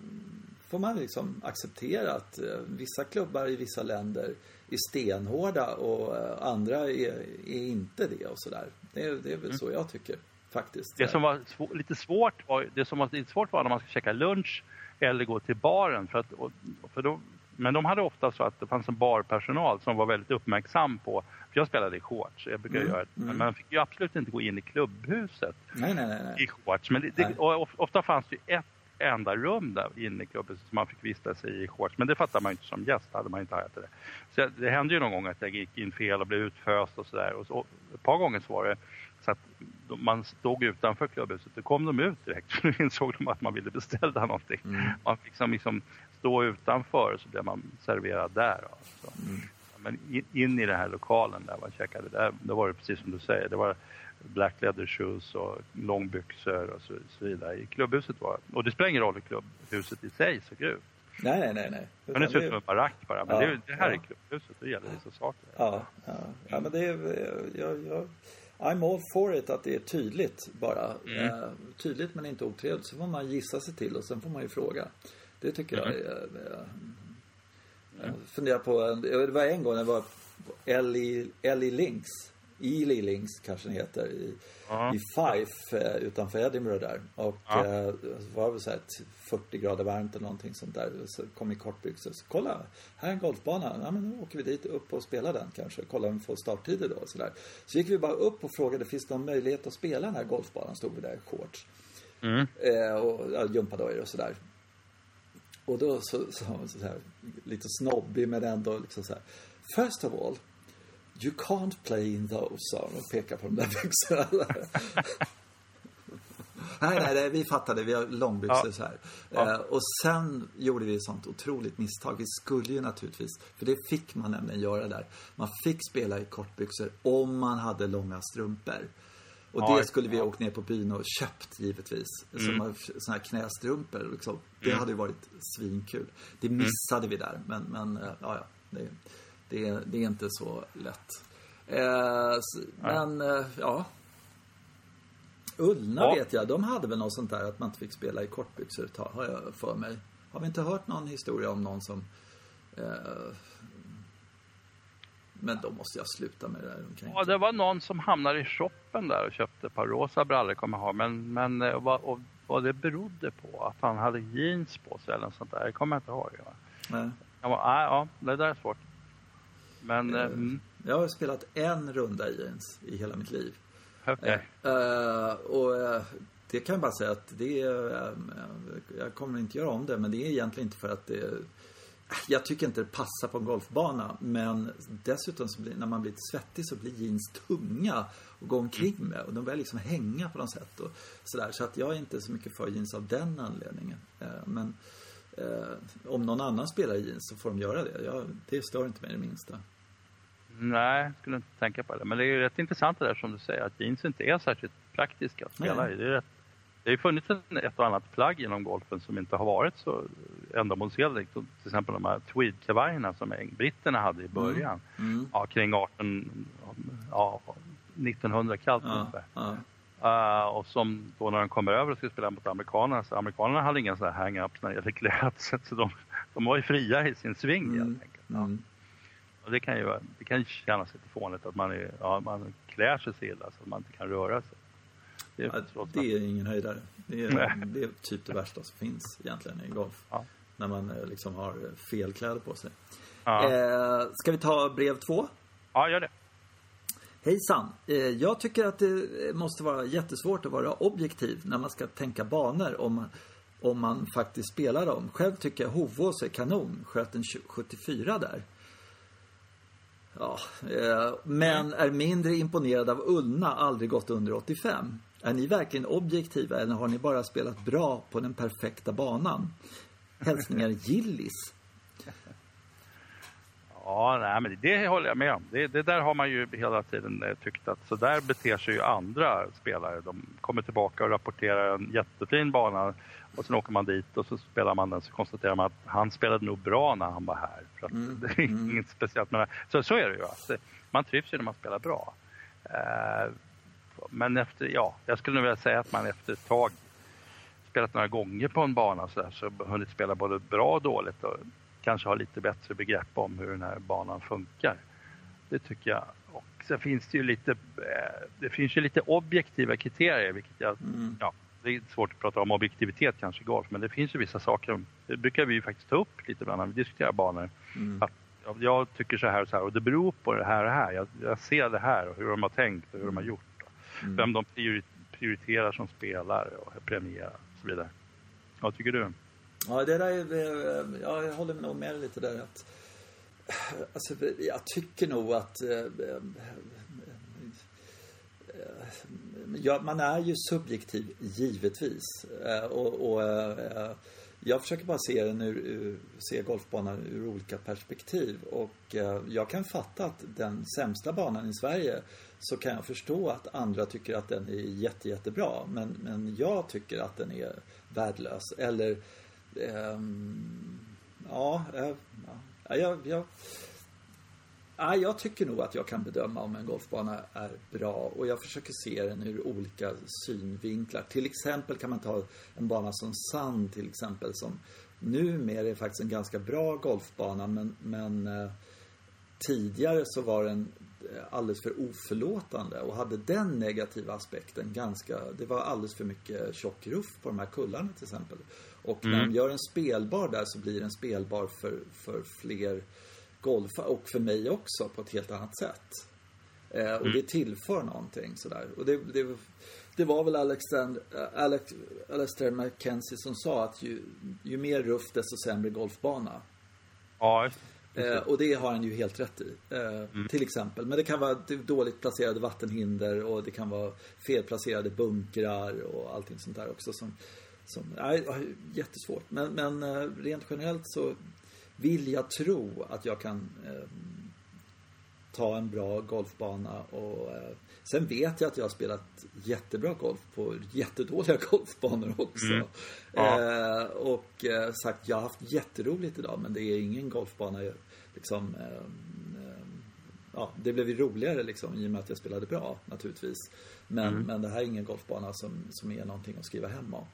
får man liksom acceptera att eh, vissa klubbar i vissa länder är stenhårda och eh, andra är, är inte det och sådär. Det, är- det är väl så jag tycker faktiskt. Mm. Det som var svå- lite svårt var, det som var lite svårt var när man skulle käka lunch eller gå till baren. För att, och, för då, men de hade ofta så att det fanns en barpersonal som var väldigt uppmärksam på, för jag spelade i shorts, jag brukar Mm, göra det, men man fick ju absolut inte gå in i klubbhuset Nej, nej, nej. i shorts. Men det, det, ofta fanns det ett enda rum där inne i klubbhuset som man fick vistas i i shorts. Men det fattar man ju inte som gäst, hade man inte hajat det. Så det hände ju någon gång att jag gick in fel och blev utföst och sådär. Och så, ett par gånger så var det så att man stod utanför klubbhuset. Då kom de ut direkt för då insåg de att man ville beställa någonting. Man fick liksom, liksom stå utanför så blev man serverad där. då. Så. Men in, in i den här lokalen där man käkade, där, då var det precis som du säger. Det var black leather shoes och långbyxor och så, så vidare. I klubbhuset var Och det spelar ingen roll hur klubbhuset i sig såg ut. nej, nej, nej, nej. Men det ser ut som en barack bara. Men Ja, det, det här ja. är klubbhuset, det gäller vissa saker. Ja, ja. ja men det är... eh, Jag, jag, I'm all for it att det är tydligt bara. Mm. Eh, tydligt men inte otrevligt. Så får man gissa sig till och sen får man ju fråga. Det tycker Mm. jag är... eh, Jag funderar på... Det var en gång när det var Ellie, Ellie Links. Ely Links kanske den heter. I, Ja. i Fife eh, utanför Edinburgh där. Och Ja. eh, var väl så här ett 40 grader varmt eller någonting sånt där. Så kom i kortbyxor. Så kolla, här är en golfbana. Ja, men då åker vi dit upp och spelar den kanske. Kolla om vi får starttider då och så där. Så gick vi bara upp och frågade, finns det någon möjlighet att spela den här golfbanan? Stod vi där i shorts. Mm. Eh, och ja, gympadojor och sådär. Och då så, så, så, så här, lite snobbig men ändå liksom så här. First of all, you can't play in those, sa hon och pekade på de där byxorna. nej, nej, nej, vi fattade. Vi har långbyxor Ja. så här. Ja. Eh, och sen gjorde vi ett sånt otroligt misstag. Vi skulle ju naturligtvis, för det fick man nämligen göra där. Man fick spela i kortbyxor om man hade långa strumpor. Och Ja, det skulle vi ja. åkt ner på byn och köpt givetvis. Mm. Som såna här knästrumpor. Liksom. Det hade ju varit svinkul. Det Mm. missade vi där. Men, men eh, ja, ja. Det, det, är- det är inte så lätt. Eh, men, eh, ja. Ullna Ja. vet jag, de hade väl något sånt där att man inte fick spela i kortbyxor ett tag, har jag för mig. Har vi inte hört någon historia om någon som... Eh, men då måste jag sluta med det där. De Ja, inte- det var någon som hamnade i shoppen där och köpte ett par rosa brallor kommer jag ihåg. Men, men eh, vad, och, vad det berodde på, att han hade jeans på sig eller något sånt där, det kommer jag inte ihåg. Va? Nej. Jag var, ja, det där är svårt. Men, mm, Jag har spelat en runda i jeans i hela mitt liv. okej. Eh, och eh, det kan jag bara säga att det är, jag kommer inte göra om det, men det är egentligen inte för att det jag tycker inte det passar på en golfbana, men dessutom så blir, när man blir lite svettig så blir jeans tunga att gå omkring med och de börjar liksom hänga på något sätt och sådär. Så att jag är inte så mycket för jeans av den anledningen. Men eh, om någon annan spelar jeans så får de göra det. Jag, det stör inte mig det minsta. Nej, jag skulle inte tänka på det. Men det är rätt intressant det där som du säger, att jeans inte är särskilt praktiska att spela i. Det, är rätt, det har ju funnits en, ett och annat plagg inom golfen som inte har varit så ändamålsenligt. Till exempel de här tweedkavajerna som britterna hade i början. Mm. Ja, kring 18, ja, 1900 kallt Ja, ungefär. ja. Uh, och som då när de kommer över och ska spela mot amerikanerna, så amerikanerna hade inga sådana här hang-ups när det gäller klädsel. Så de, de var ju fria i sin sving Mm. helt enkelt. Ja. Mm. Och det kan ju det kan kännas lite fånigt att man, är, ja, man klär sig så illa så att man inte kan röra sig. Det är, ja, det är ingen höjdare. Det är, det är typ det värsta som finns egentligen i golf. Ja. När man eh, liksom har fel kläder på sig. Ja. Eh, ska vi ta brev två? Ja, gör det. Hejsan! Eh, jag tycker att det måste vara jättesvårt att vara objektiv när man ska tänka banor om, om man faktiskt spelar dem. Själv tycker jag Hovås är kanon. Sköt en 74 där. Ja, eh, men är mindre imponerad av Ullna, aldrig gått under 85. Är ni verkligen objektiva eller har ni bara spelat bra på den perfekta banan? Hälsningar Gillis. Ja, nej, men det håller jag med om. Det, det, där har man ju hela tiden eh, tyckt att så där beter sig ju andra spelare. De kommer tillbaka och rapporterar en jättefin bana och sen åker man dit och så spelar man den så konstaterar man att han spelade nog bra när han var här. För att mm. det är mm. inget speciellt med det. Så, så är det ju. Alltså, man trivs ju när man spelar bra. Eh, men efter, ja, jag skulle nog vilja säga att man efter ett tag spelat några gånger på en bana så, där, så hunnit spela både bra och dåligt och kanske har lite bättre begrepp om hur den här banan funkar. Det tycker jag. Och sen finns det ju lite, eh, det finns ju lite objektiva kriterier, vilket jag, mm. ja, det är svårt att prata om objektivitet kanske i golf, men det finns ju vissa saker, det brukar vi ju faktiskt ta upp lite ibland när vi diskuterar banor. Mm. Att jag tycker så här och så här och det beror på det här och det här. Jag, jag ser det här och hur de har tänkt och hur de har gjort. Mm. Vem de prioriterar som spelare och premierar och så vidare. Vad tycker du? Ja, det där är, ja, jag håller nog med lite där att Alltså, jag tycker nog att eh, eh, ja, man är ju subjektiv, givetvis. Eh, och, och jag försöker bara se, den ur, se golfbanan ur olika perspektiv. Och jag kan fatta att den sämsta banan i Sverige så kan jag förstå att andra tycker att den är jätte, jättebra. Men, men jag tycker att den är värdelös. Eller um, ja, eh, ja, jag, jag Ja, jag tycker nog att jag kan bedöma om en golfbana är bra och jag försöker se den ur olika synvinklar. Till exempel kan man ta en bana som Sand till exempel som numera är faktiskt en ganska bra golfbana men, men eh, tidigare så var den eh, alldeles för oförlåtande och hade den negativa aspekten ganska, det var alldeles för mycket tjock ruff på de här kullarna till exempel. Och mm. när man gör en spelbar där så blir den spelbar för, för fler golfa och för mig också på ett helt annat sätt. Eh, och mm. det tillför någonting sådär. Och det, det, det var väl Alexander, Alex, Alastair McKenzie som sa att ju, ju mer ruff desto sämre golfbana. Ja, eh, och det har han ju helt rätt i. Eh, mm. Till exempel. Men det kan vara dåligt placerade vattenhinder och det kan vara felplacerade bunkrar och allting sånt där också som, som nej, jättesvårt. Men, men eh, rent generellt så vill jag tro att jag kan eh, ta en bra golfbana och eh, sen vet jag att jag har spelat jättebra golf på jättedåliga golfbanor också. Mm. Ja. Eh, och eh, sagt, jag har haft jätteroligt idag men det är ingen golfbana liksom eh, Ja, det blev ju roligare liksom i och med att jag spelade bra naturligtvis. Men, mm. men det här är ingen golfbana som, som är någonting att skriva hem om.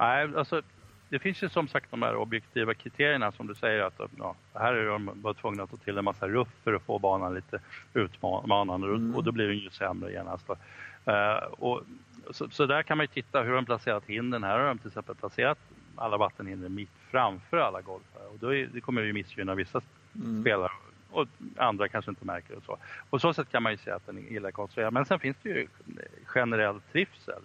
Nej, alltså det finns ju som sagt de här objektiva kriterierna som du säger att ja, här är de var tvungna att ta till en massa ruff för att få banan lite utmanande mm. och då blir den ju sämre genast. Uh, och, så, så, där kan man ju titta hur de placerat hindren. Här har de till exempel placerat alla vattenhinder mitt framför alla golfare och då är, det kommer ju missgynna vissa mm. spelare och andra kanske inte märker det så. På så sätt kan man ju säga att den är illa konstruerad. Men sen finns det ju generell trivsel.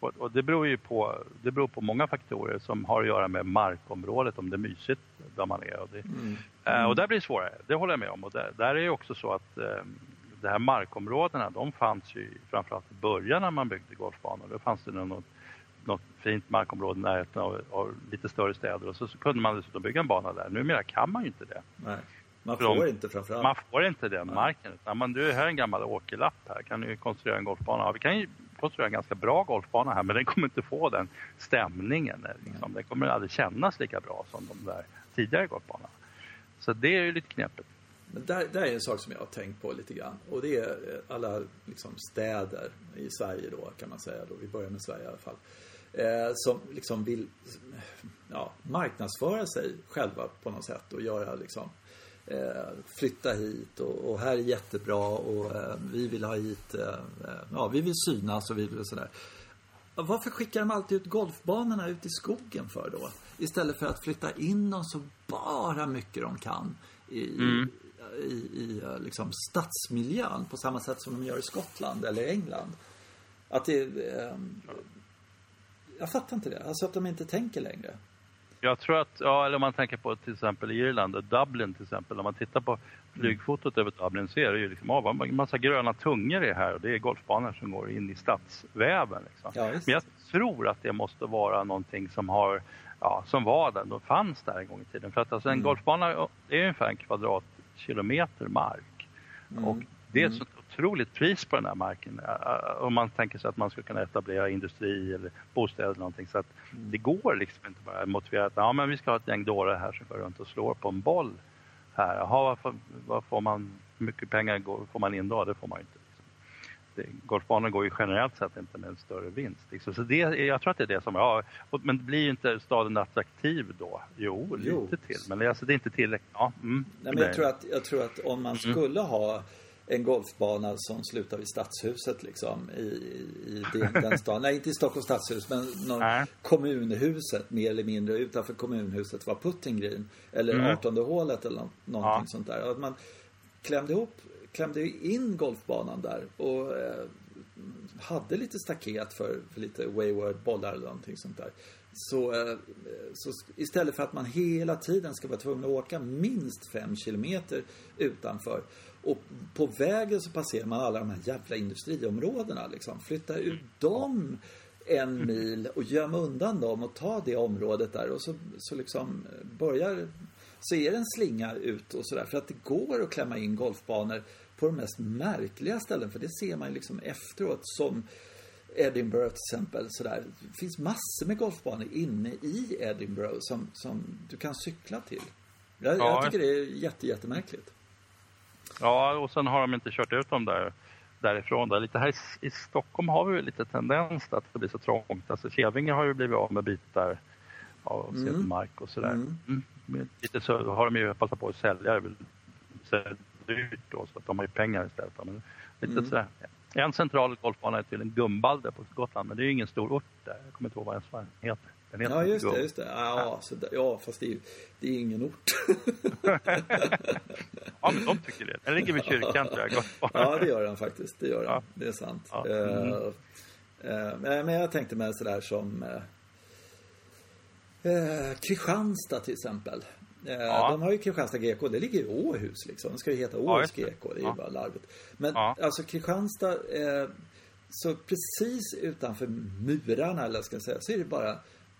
Och, och, det beror ju på, det beror på många faktorer som har att göra med markområdet, om det är mysigt där man är. Och, det, mm. Mm. och där blir det svårare, det håller jag med om. Och där, där är det också så att eh, de här markområdena, de fanns ju framförallt i början när man byggde golfbanor. Då fanns det något, något fint markområde i närheten av, av, lite större städer och så, så, kunde man dessutom bygga en bana där. Numera kan man ju inte det. Nej. Man får de, inte framförallt. Man får inte den marken. Utan man, du, här är en gammal åkerlapp här, kan du konstruera en golfbana. Ja, vi kan ju konstruera en ganska bra golfbana här men den kommer inte få den stämningen. Eh, liksom. Den kommer aldrig kännas lika bra som de där tidigare golfbanorna. Så det är ju lite knepigt. Men där, där är en sak som jag har tänkt på lite grann. Och det är eh, alla liksom, städer i Sverige då kan man säga. Då. Vi börjar med Sverige i alla fall. Eh, som liksom vill ja, marknadsföra sig själva på något sätt och göra liksom eh, flytta hit och, och, här är jättebra och eh, vi vill ha hit, eh, eh, ja vi vill synas och vi vill sådär. Varför skickar de alltid ut golfbanorna ut i skogen för då? Istället för att flytta in dem så bara mycket de kan i, mm. i, i eh, liksom stadsmiljön på samma sätt som de gör i Skottland eller England. Att det... Eh, jag fattar inte det. Alltså att de inte tänker längre. Jag tror att, ja, eller om man tänker på till exempel Irland, Dublin till exempel, om man tittar på flygfotot över Dublin så är det ju liksom, oh, en massa gröna tungor är här och det är golfbanor som går in i stadsväven. Liksom. Ja, Men jag tror att det måste vara någonting som har, ja, som var där, då fanns där en gång i tiden. För att alltså en mm. golfbana är ungefär en kvadratkilometer mark. Mm. Och det är ett mm. Otroligt pris på den här marken. Om man tänker sig att man ska kunna etablera industri eller bostäder eller någonting. Så att mm. det går liksom inte bara motivera att ja, men vi ska ha ett gäng dårar här som går runt och slår på en boll här. Jaha, vad, vad får man, hur mycket pengar går, får man in då? Det får man inte. Liksom. golfbanor går ju generellt sett inte med en större vinst. Liksom. Så det, jag tror att det är det som, ja, men blir inte staden attraktiv då? Jo, jo. lite till. Men alltså, det är inte tillräckligt. Ja, mm, Nej, men jag, tror att, jag tror att om man mm. skulle ha en golfbana som slutar vid Stadshuset liksom i, i den stan. Nej, inte i Stockholms stadshus, men någon, kommunhuset mer eller mindre. Utanför kommunhuset var Putting Green. Eller mm. 18 hålet eller någonting ja. sånt där. Att man klämde ihop, klämde in golfbanan där och eh, hade lite staket för, för lite wayward bollar eller någonting sånt där. Så, eh, så, istället för att man hela tiden ska vara tvungen att åka minst fem kilometer utanför och på vägen så passerar man alla de här jävla industriområdena liksom. Flytta ut dem en mil och göm undan dem och ta det området där och så, så liksom börjar så är det en slinga ut och sådär för att det går att klämma in golfbanor på de mest märkliga ställen för det ser man ju liksom efteråt som Edinburgh till exempel sådär. Det finns massor med golfbanor inne i Edinburgh som, som du kan cykla till. Jag, ja. jag tycker det är jätte, jättemärkligt. Ja, och sen har de inte kört ut dem där, därifrån. Där. Lite här i, i Stockholm har vi lite tendens att det blir så trångt. Alltså Kävinge har ju blivit av med bitar av mm. mark och sådär. Mm. Mm. Lite så har de ju passat på att sälja det dyrt då, så att de har ju pengar istället. Men lite mm. sådär. En central golfbana är till en Gumbalde på Gotland, men det är ju ingen stor ort där. Jag kommer inte ihåg vad den heter. Den heter ja, just det. Just det. Ja. Så där, ja fast det är det är ingen ort. ja, men de tycker det. Den ligger vid kyrkan tror jag. ja, det gör den faktiskt. Det gör den. Ja. Det är sant. Ja. Mm. Uh, uh, men jag tänkte mig sådär som uh, Kristianstad till exempel. Ja. De har ju Kristianstad GK, det ligger i Åhus liksom. Det ska ju heta Åhus ja, GK, det är ju bara larvigt. Men alltså Kristianstad, eh, så precis utanför murarna eller ska jag säga, så är det bara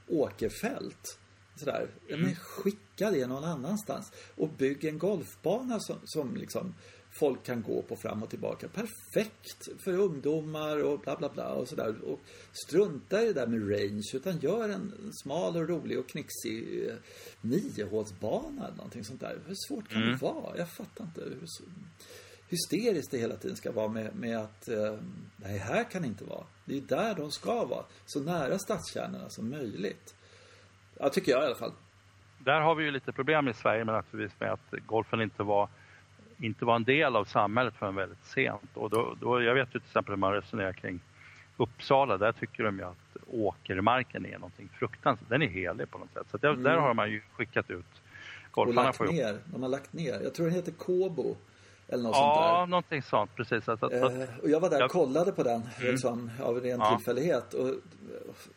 åkerfält. Sådär. Mm. Men skicka det någon annanstans. Och bygg en golfbana som, som liksom folk kan gå på fram och tillbaka. Perfekt för ungdomar och bla bla bla och sådär. Och strunta i det där med range utan gör en smal och rolig och knixig eh, niohålsbana eller någonting sånt där. Hur svårt kan mm. det vara? Jag fattar inte hur hysteriskt det hela tiden ska vara med, med att eh, nej, här kan det inte vara. Det är där de ska vara. Så nära stadskärnorna som möjligt. Ja, tycker jag i alla fall. Där har vi ju lite problem i Sverige med, naturligtvis med att golfen inte var inte var en del av samhället förrän väldigt sent. Och då, då, jag vet ju till exempel hur man resonerar kring Uppsala, där tycker de ju att åkermarken är någonting fruktansvärt. Den är helig på något sätt. Så där, mm. där har man ju skickat ut golfarna. Och lagt ner. De har lagt ner. Jag tror den heter Kobo. Eller något ja, sånt där. någonting sånt. Precis. Att, att, eh, och jag var där och kollade på den mm. liksom, av ren ja. tillfällighet. Och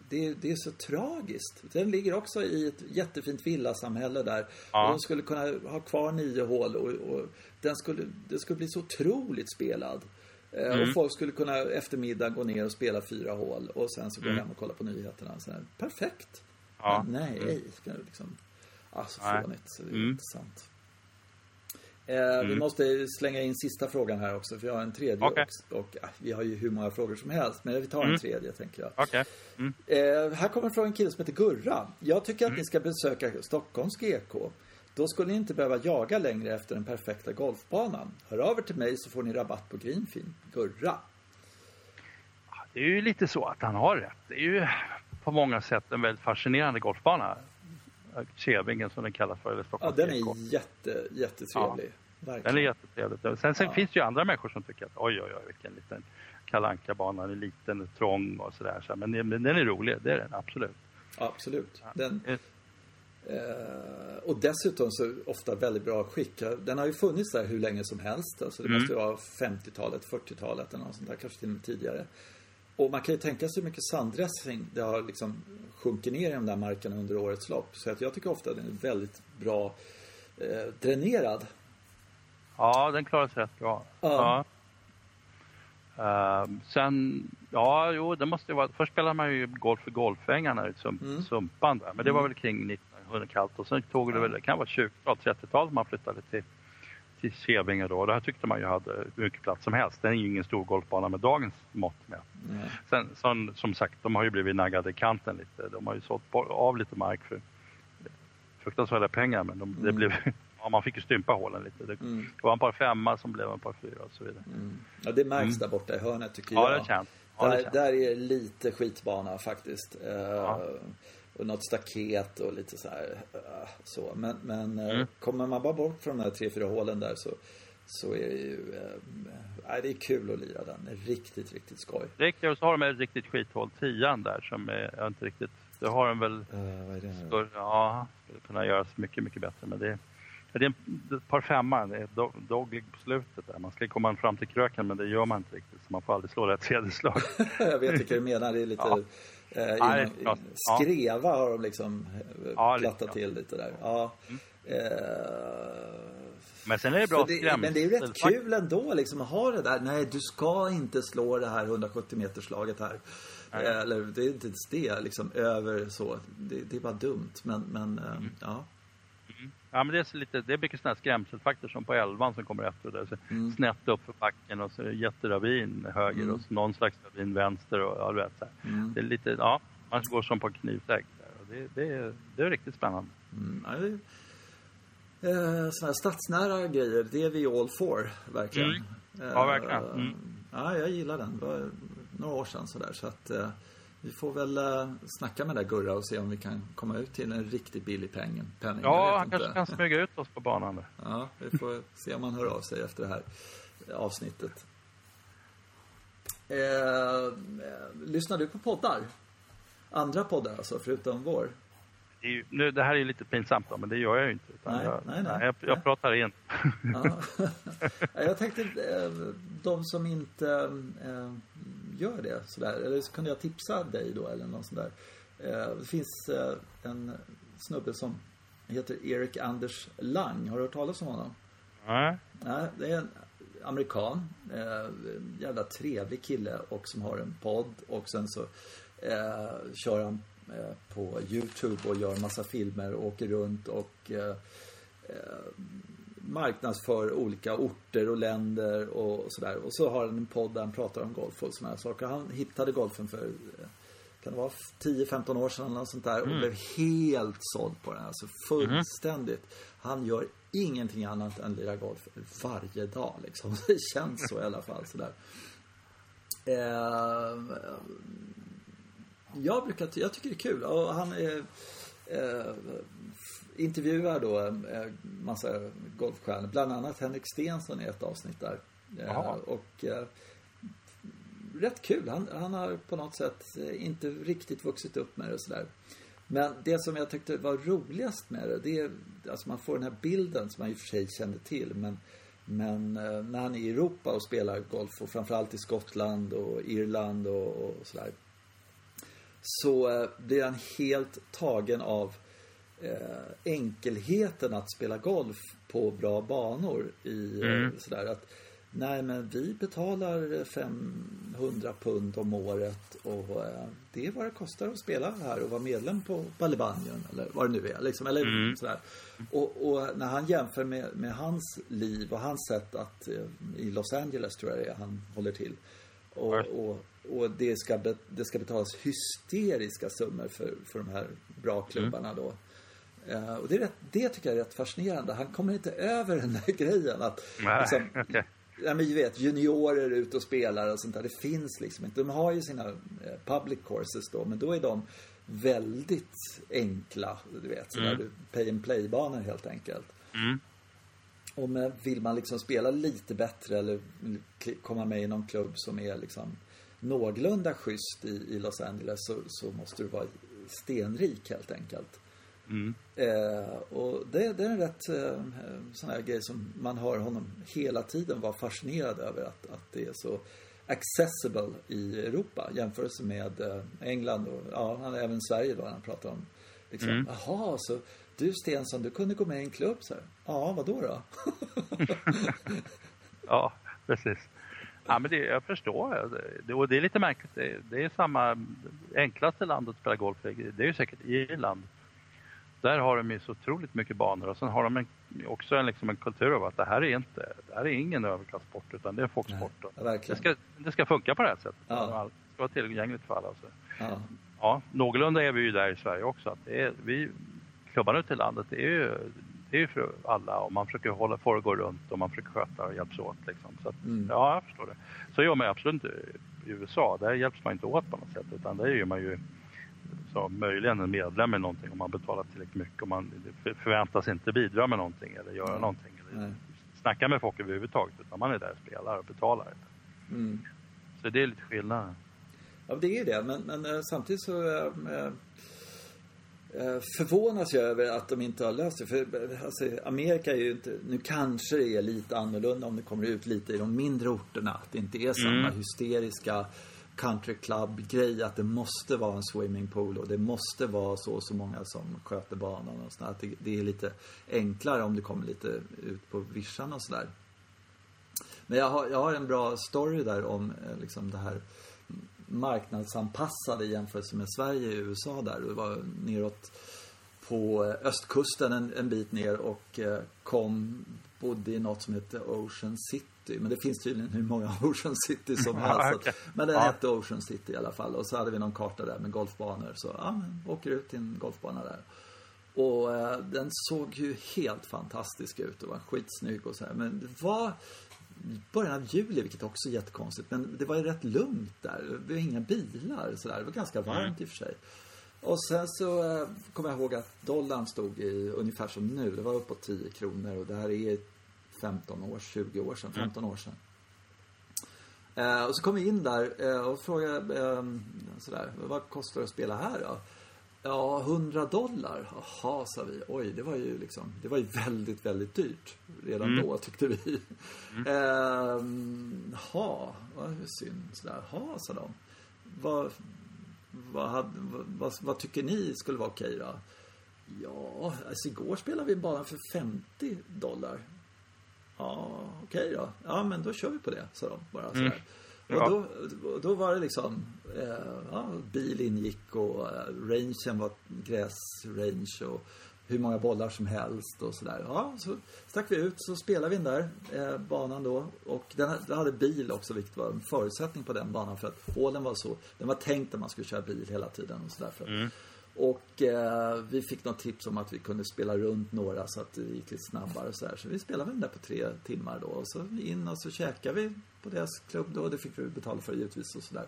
det, det, är så tragiskt. Den ligger också i ett jättefint villasamhälle där. Ja. Och de skulle kunna ha kvar nio hål och, och den skulle, det skulle bli så otroligt spelad. Eh, mm. Och folk skulle kunna eftermiddag gå ner och spela fyra hål och sen så gå mm. hem och kolla på nyheterna. Så här, perfekt. Ja. Men nej, mm. liksom, alltså fånigt. Så det är mm. intressant. Eh, mm. Vi måste slänga in sista frågan här också, för jag har en tredje okay. också. Och äh, vi har ju hur många frågor som helst, men vi tar mm. en tredje tänker jag. Okay. Mm. Eh, här kommer från en kille som heter Gurra. Jag tycker att mm. ni ska besöka Stockholms GK. Då skulle ni inte behöva jaga längre efter den perfekta golfbanan. Hör över till mig så får ni rabatt på Greenfin. Gurra. Det är ju lite så att han har rätt. Det är ju på många sätt en väldigt fascinerande golfbana. Kevingen som den kallas för. Eller ja, den är jätte, jättetrevlig. Ja, den är jättetrevlig. Sen, sen ja. finns det ju andra människor som tycker att oj, oj, oj, vilken liten kalanka bana den är liten och trång och sådär. Så, men, men den är rolig, det är den absolut. Absolut. Den, Eh, och dessutom så ofta väldigt bra skick. Den har ju funnits där hur länge som helst. Alltså det mm. måste ju vara 50-talet, 40-talet eller något sånt där, kanske till och med tidigare. Och man kan ju tänka sig hur mycket sanddressing det har liksom sjunkit ner i de där markerna under årets lopp. Så att jag tycker ofta att den är väldigt bra eh, dränerad. Ja, den klarar sig rätt bra. Ja. Uh, sen, ja, jo, det måste ju vara... Först spelade man ju golf i golfängarna i sump, mm. Sumpan där, men det var mm. väl kring 1900 kallt och sen tog det väl, det kan vara 20-tal, 30-tal man flyttade till, till Kävinge då. Det här tyckte man ju hade mycket plats som helst. Det är ju ingen stor golfbana med dagens mått med. Mm. Sen som, som sagt, de har ju blivit naggade i kanten lite. De har ju sålt av lite mark för fruktansvärda pengar men de, mm. det blev ja, man fick ju stympa hålen lite. Det, mm. var en par femma som blev en par fyra och så vidare. Mm. Ja, det märks mm. där borta i hörnet tycker ja, jag. Det känns. Ja, där, det känns. där är lite skitbana faktiskt. Uh, ja. Och något staket och lite så här, uh, så. Men, men uh, kommer man bara bort från de här tre, fyra hålen där så så är det ju, äh, det är kul att lira den. Riktigt, riktigt skoj. Är kul. Så har de ett riktigt skithål, tian där som är, jag inte riktigt, det har de väl, uh, vad är det större, ja, skulle kunna göras mycket, mycket bättre. Men det, det är ett par femma, det är dogleg på slutet där. Man ska komma fram till kröken men det gör man inte riktigt så man får aldrig slå det tredje slag. jag vet inte vad du menar, det är lite ja. eh, inom, Skreva har de liksom eh, ja, plattat till lite där. Ja. Mm. Eh, men sen är det bra det, Men det är ju rätt kul ändå liksom att ha det där. Nej, du ska inte slå det här 170 meters slaget här. Nej. Eller det är inte ens det liksom över så. Det, det är bara dumt. Men, men eh, mm. ja. Ja men det är, lite, det är mycket sådana här skrämselfaktor som på elvan som kommer efter det. Så mm. Snett upp för backen och så är det jätteravin höger mm. och så någon slags ravin vänster och ja, du vet så mm. Det är lite, ja, man går som på knivsäck. Det, det, är, det är riktigt spännande. Mm. Ja, eh, sådana här stadsnära grejer, det är vi all for, verkligen. Mm. Ja, verkligen. Eh, mm. Ja, jag gillar den. Det var några år sedan sådär. Så att, eh, vi får väl uh, snacka med där Gurra och se om vi kan komma ut till en riktigt billig peng, penning. Ja, han kanske kan smyga ut oss på banan. Där. Ja, vi får se om han hör av sig efter det här avsnittet. Eh, eh, lyssnar du på poddar? Andra poddar alltså, förutom vår? Det, ju, nu, det här är ju lite pinsamt då, men det gör jag ju inte. Nej, jag, nej, nej, jag, jag pratar in. Ja. jag tänkte, eh, de som inte gör det sådär. Eller så kunde jag tipsa dig då eller något sånt där. Eh, det finns eh, en snubbe som heter Erik Anders Lang. Har du hört talas om honom? Nej. Nej, det är en amerikan. Eh, jävla trevlig kille och som har en podd och sen så kör han på Youtube och gör massa filmer och åker runt och marknadsför olika orter och länder och sådär. Och så har han en podd där han pratar om golf och sådana saker. Han hittade golfen för, eh, kan det vara 10-15 år sedan eller något sånt där och mm. blev helt såld på den. Alltså fullständigt. Mm. Han gör ingenting annat än lira golf varje dag liksom. Det känns så i alla fall sådär. Eh, jag brukar, jag tycker det är kul och han är eh, intervjuar då eh, massa golfstjärnor. Bland annat Henrik Stensson i ett avsnitt där. Eh, och eh, rätt kul. Han, han har på något sätt inte riktigt vuxit upp med det och sådär. Men det som jag tyckte var roligast med det, det är alltså man får den här bilden som man i och för sig kände till. Men, men när han är i Europa och spelar golf och framförallt i Skottland och Irland och, och sådär. Så blir han helt tagen av eh, enkelheten att spela golf på bra banor i eh, mm. sådär att Nej men vi betalar 500 pund om året och eh, det är vad det kostar att spela här och vara medlem på Balibanien eller vad det nu är liksom, eller mm. sådär. Och, och, när han jämför med, med, hans liv och hans sätt att eh, i Los Angeles tror jag det är han håller till. Och, och, och det, ska be, det ska betalas hysteriska summor för, för de här bra klubbarna då. Uh, och det, är rätt, det tycker jag är rätt fascinerande. Han kommer inte över den där grejen att Nej, liksom, okay. Ja men vet, juniorer ute och spelar och sånt där. Det finns liksom inte. De har ju sina eh, public courses då, men då är de väldigt enkla, du vet, sådär, mm. pay and play-banor helt enkelt. Mm. Och med, vill man liksom spela lite bättre eller komma med i någon klubb som är liksom någorlunda schysst i, i Los Angeles så, så måste du vara stenrik helt enkelt. Mm. Eh, och det, det, är en rätt eh, sån här grej som man hör honom hela tiden vara fascinerad över att, att det är så accessible i Europa jämfört med eh, England och ja, även Sverige då han pratar om liksom, mm. jaha, så du Stensson, du kunde gå med i en klubb så här. Ja, vad då då? ja, precis. Ja, men det, jag förstår. Det, och det är lite märkligt. Det, det är samma enklaste landet att spela golf Det är ju säkert Irland. Där har de ju så otroligt mycket banor och sen har de en, också en, liksom en kultur av att det här är inte, det här är ingen överklassport utan det är en folksport. Nej, det, ska, det ska funka på det här sättet. Ja. Det ska vara tillgängligt för alla. Så. Ja. ja, någorlunda är vi ju där i Sverige också. Att det är, vi, klubbarna ute i landet, det är ju det är ju för alla och man försöker hålla, få det gå runt och man försöker sköta och hjälps åt. Liksom. Så att, mm. Ja, jag förstår det. Så gör man ju absolut inte i USA. Där hjälps man inte åt på något sätt utan där gör man ju så möjligen en medlem i någonting om man betalar tillräckligt mycket och man förväntas inte bidra med någonting eller göra Nej. någonting. Eller snacka med folk överhuvudtaget utan man är där och spelar och betalar. Mm. Så det är lite skillnad. Ja, det är det. Men, men eh, samtidigt så äh, förvånas jag över att de inte har löst det. För alltså, Amerika är ju inte... Nu kanske det är lite annorlunda om det kommer ut lite i de mindre orterna. Att det inte är samma Mm. hysteriska country club-grej att det måste vara en swimmingpool och det måste vara så och så många som sköter banan och sådär. Att det, det är lite enklare om det kommer lite ut på vischan och sådär. Men jag har, jag har en bra story där om eh, liksom det här marknadsanpassade i jämförelse med Sverige och USA där. Det var neråt på östkusten en, en bit ner och eh, kom, bodde i något som heter Ocean City. Men det finns tydligen hur många Ocean City som helst. okej. Men den Ja. hette Ocean City i alla fall. Och så hade vi någon karta där med golfbanor. Så ja, men åker ut till en golfbana där. Och eh, den såg ju helt fantastisk ut och var skitsnygg och så här. Men det var början av juli, vilket också är jättekonstigt. Men det var ju rätt lugnt där. Det var inga bilar så där. Det var ganska varmt i och för sig. Och sen så eh, kommer jag ihåg att dollarn stod i ungefär som nu. Det var uppåt 10 kronor och det här är 15 år, 20 år sedan, 15 år sedan. Eh, och så kom vi in där eh, och frågade eh, sådär, vad kostar det att spela här då? Ja, 100 dollar. Jaha, sa vi. Oj, det var ju liksom, det var ju väldigt, väldigt dyrt. Redan Mm. då tyckte vi. Ehm, Jaha, vad synd. Sådär. Jaha, sa de. Vad, vad, hade, vad, vad, tycker ni skulle vara okej då? Ja, alltså igår spelade vi bara för 50 dollar. Ja, okej då. Ja, men då kör vi på det, sa de bara sådär. Mm. Ja. Och då, då var det liksom, eh, ja, bil ingick och eh, rangen var gräsrange och hur många bollar som helst och sådär. Ja, så stack vi ut, så spelade vi den där eh, banan då. Och den, den hade bil också, vilket var en förutsättning på den banan för att hålen var så, den var tänkt att man skulle köra bil hela tiden och sådär. Mm. och eh, vi fick något tips om att vi kunde spela runt några så att det gick lite snabbare och så där. Så vi spelade den där på tre timmar då. Och så in och så käkade vi på deras klubb då. Det fick vi betala för givetvis och sådär.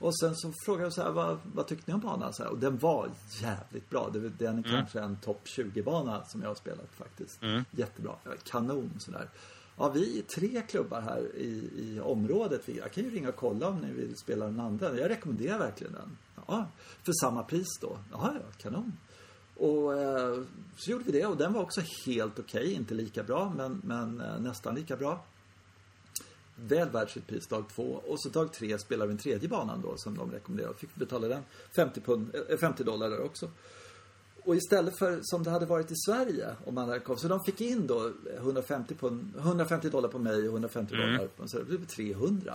Och sen så frågade jag så här, vad, vad tyckte ni om banan? Så här, och den var jävligt bra. Det, den är kanske en topp 20-bana som jag har spelat faktiskt. Mm. Jättebra. Kanon sådär. Ja, vi är tre klubbar här i, i området. Jag kan ju ringa och kolla om ni vill spela den andra. Jag rekommenderar verkligen den. Ja, för samma pris då. Ja, ja, kanon. Och eh, så gjorde vi det och den var också helt okej. Inte lika bra, men, men eh, nästan lika bra. Väl värd sitt pris dag två. Och så dag tre spelade vi en tredje banan då som de rekommenderade. Fick betala den 50, pund, eh, 50 dollar där också. Och istället för som det hade varit i Sverige om man hade kommit. Så de fick in då 150, pund, 150 dollar på mig och 150 Mm. dollar på så det blev 300.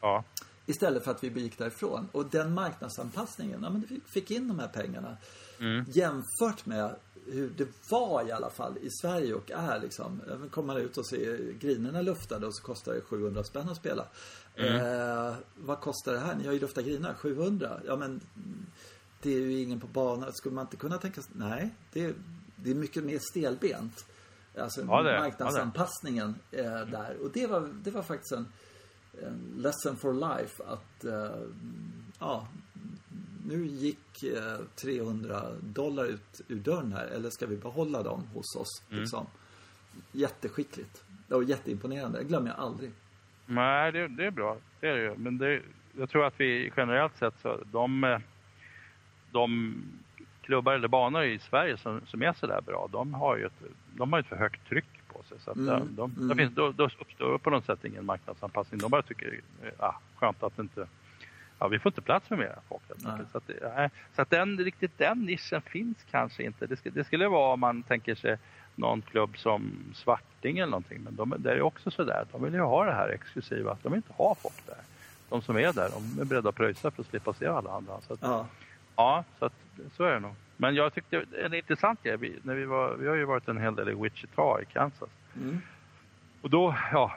Ja. Istället för att vi begick därifrån. Och den marknadsanpassningen, ja men vi fick in de här pengarna. Mm. Jämfört med hur det var i alla fall i Sverige och är liksom. Även Kommer man ut och ser grinerna luftade och så kostar det 700 spänn att spela. Eh, vad kostar det här? Ni har ju luftat grinar, 700. Ja men det är ju ingen på banan. Skulle man inte kunna tänka sig? Nej, det är, det är mycket mer stelbent. Alltså Ja, det marknadsanpassningen eh, där. Och det var, det var faktiskt en, en lesson for life att eh, ja, nu gick eh, 300 dollar ut ur dörren här, eller ska vi behålla dem hos oss? Mm. Liksom. Jätteskickligt. Och jätteimponerande, det glömmer jag aldrig. Nej, det, det är bra. Det är det ju. Men det, jag tror att vi generellt sett så, de, eh, de klubbar eller banor i Sverige som, som är sådär bra, de har ju ett, de har ett för högt tryck på sig. Så att Mm, de, de, mm. det finns, då, då uppstår på något sätt ingen marknadsanpassning. De bara tycker, eh, ah, skönt att inte, ja vi får inte plats med mera folk. Så att, nej. så att den, riktigt den nischen finns kanske inte. Det, skulle- det skulle vara om man tänker sig någon klubb som Svarting eller någonting. Men de, det är också sådär, de vill ju ha det här exklusiva, de vill inte ha folk där. De som är där, de är beredda att pröjsa för att slippa se alla andra. Så att, Ja, Ja, så, att, så är det nog. Men jag tyckte en intressant grej, vi, när vi, var, vi har ju varit en hel del i Wichita i Kansas. mm. Och då, ja,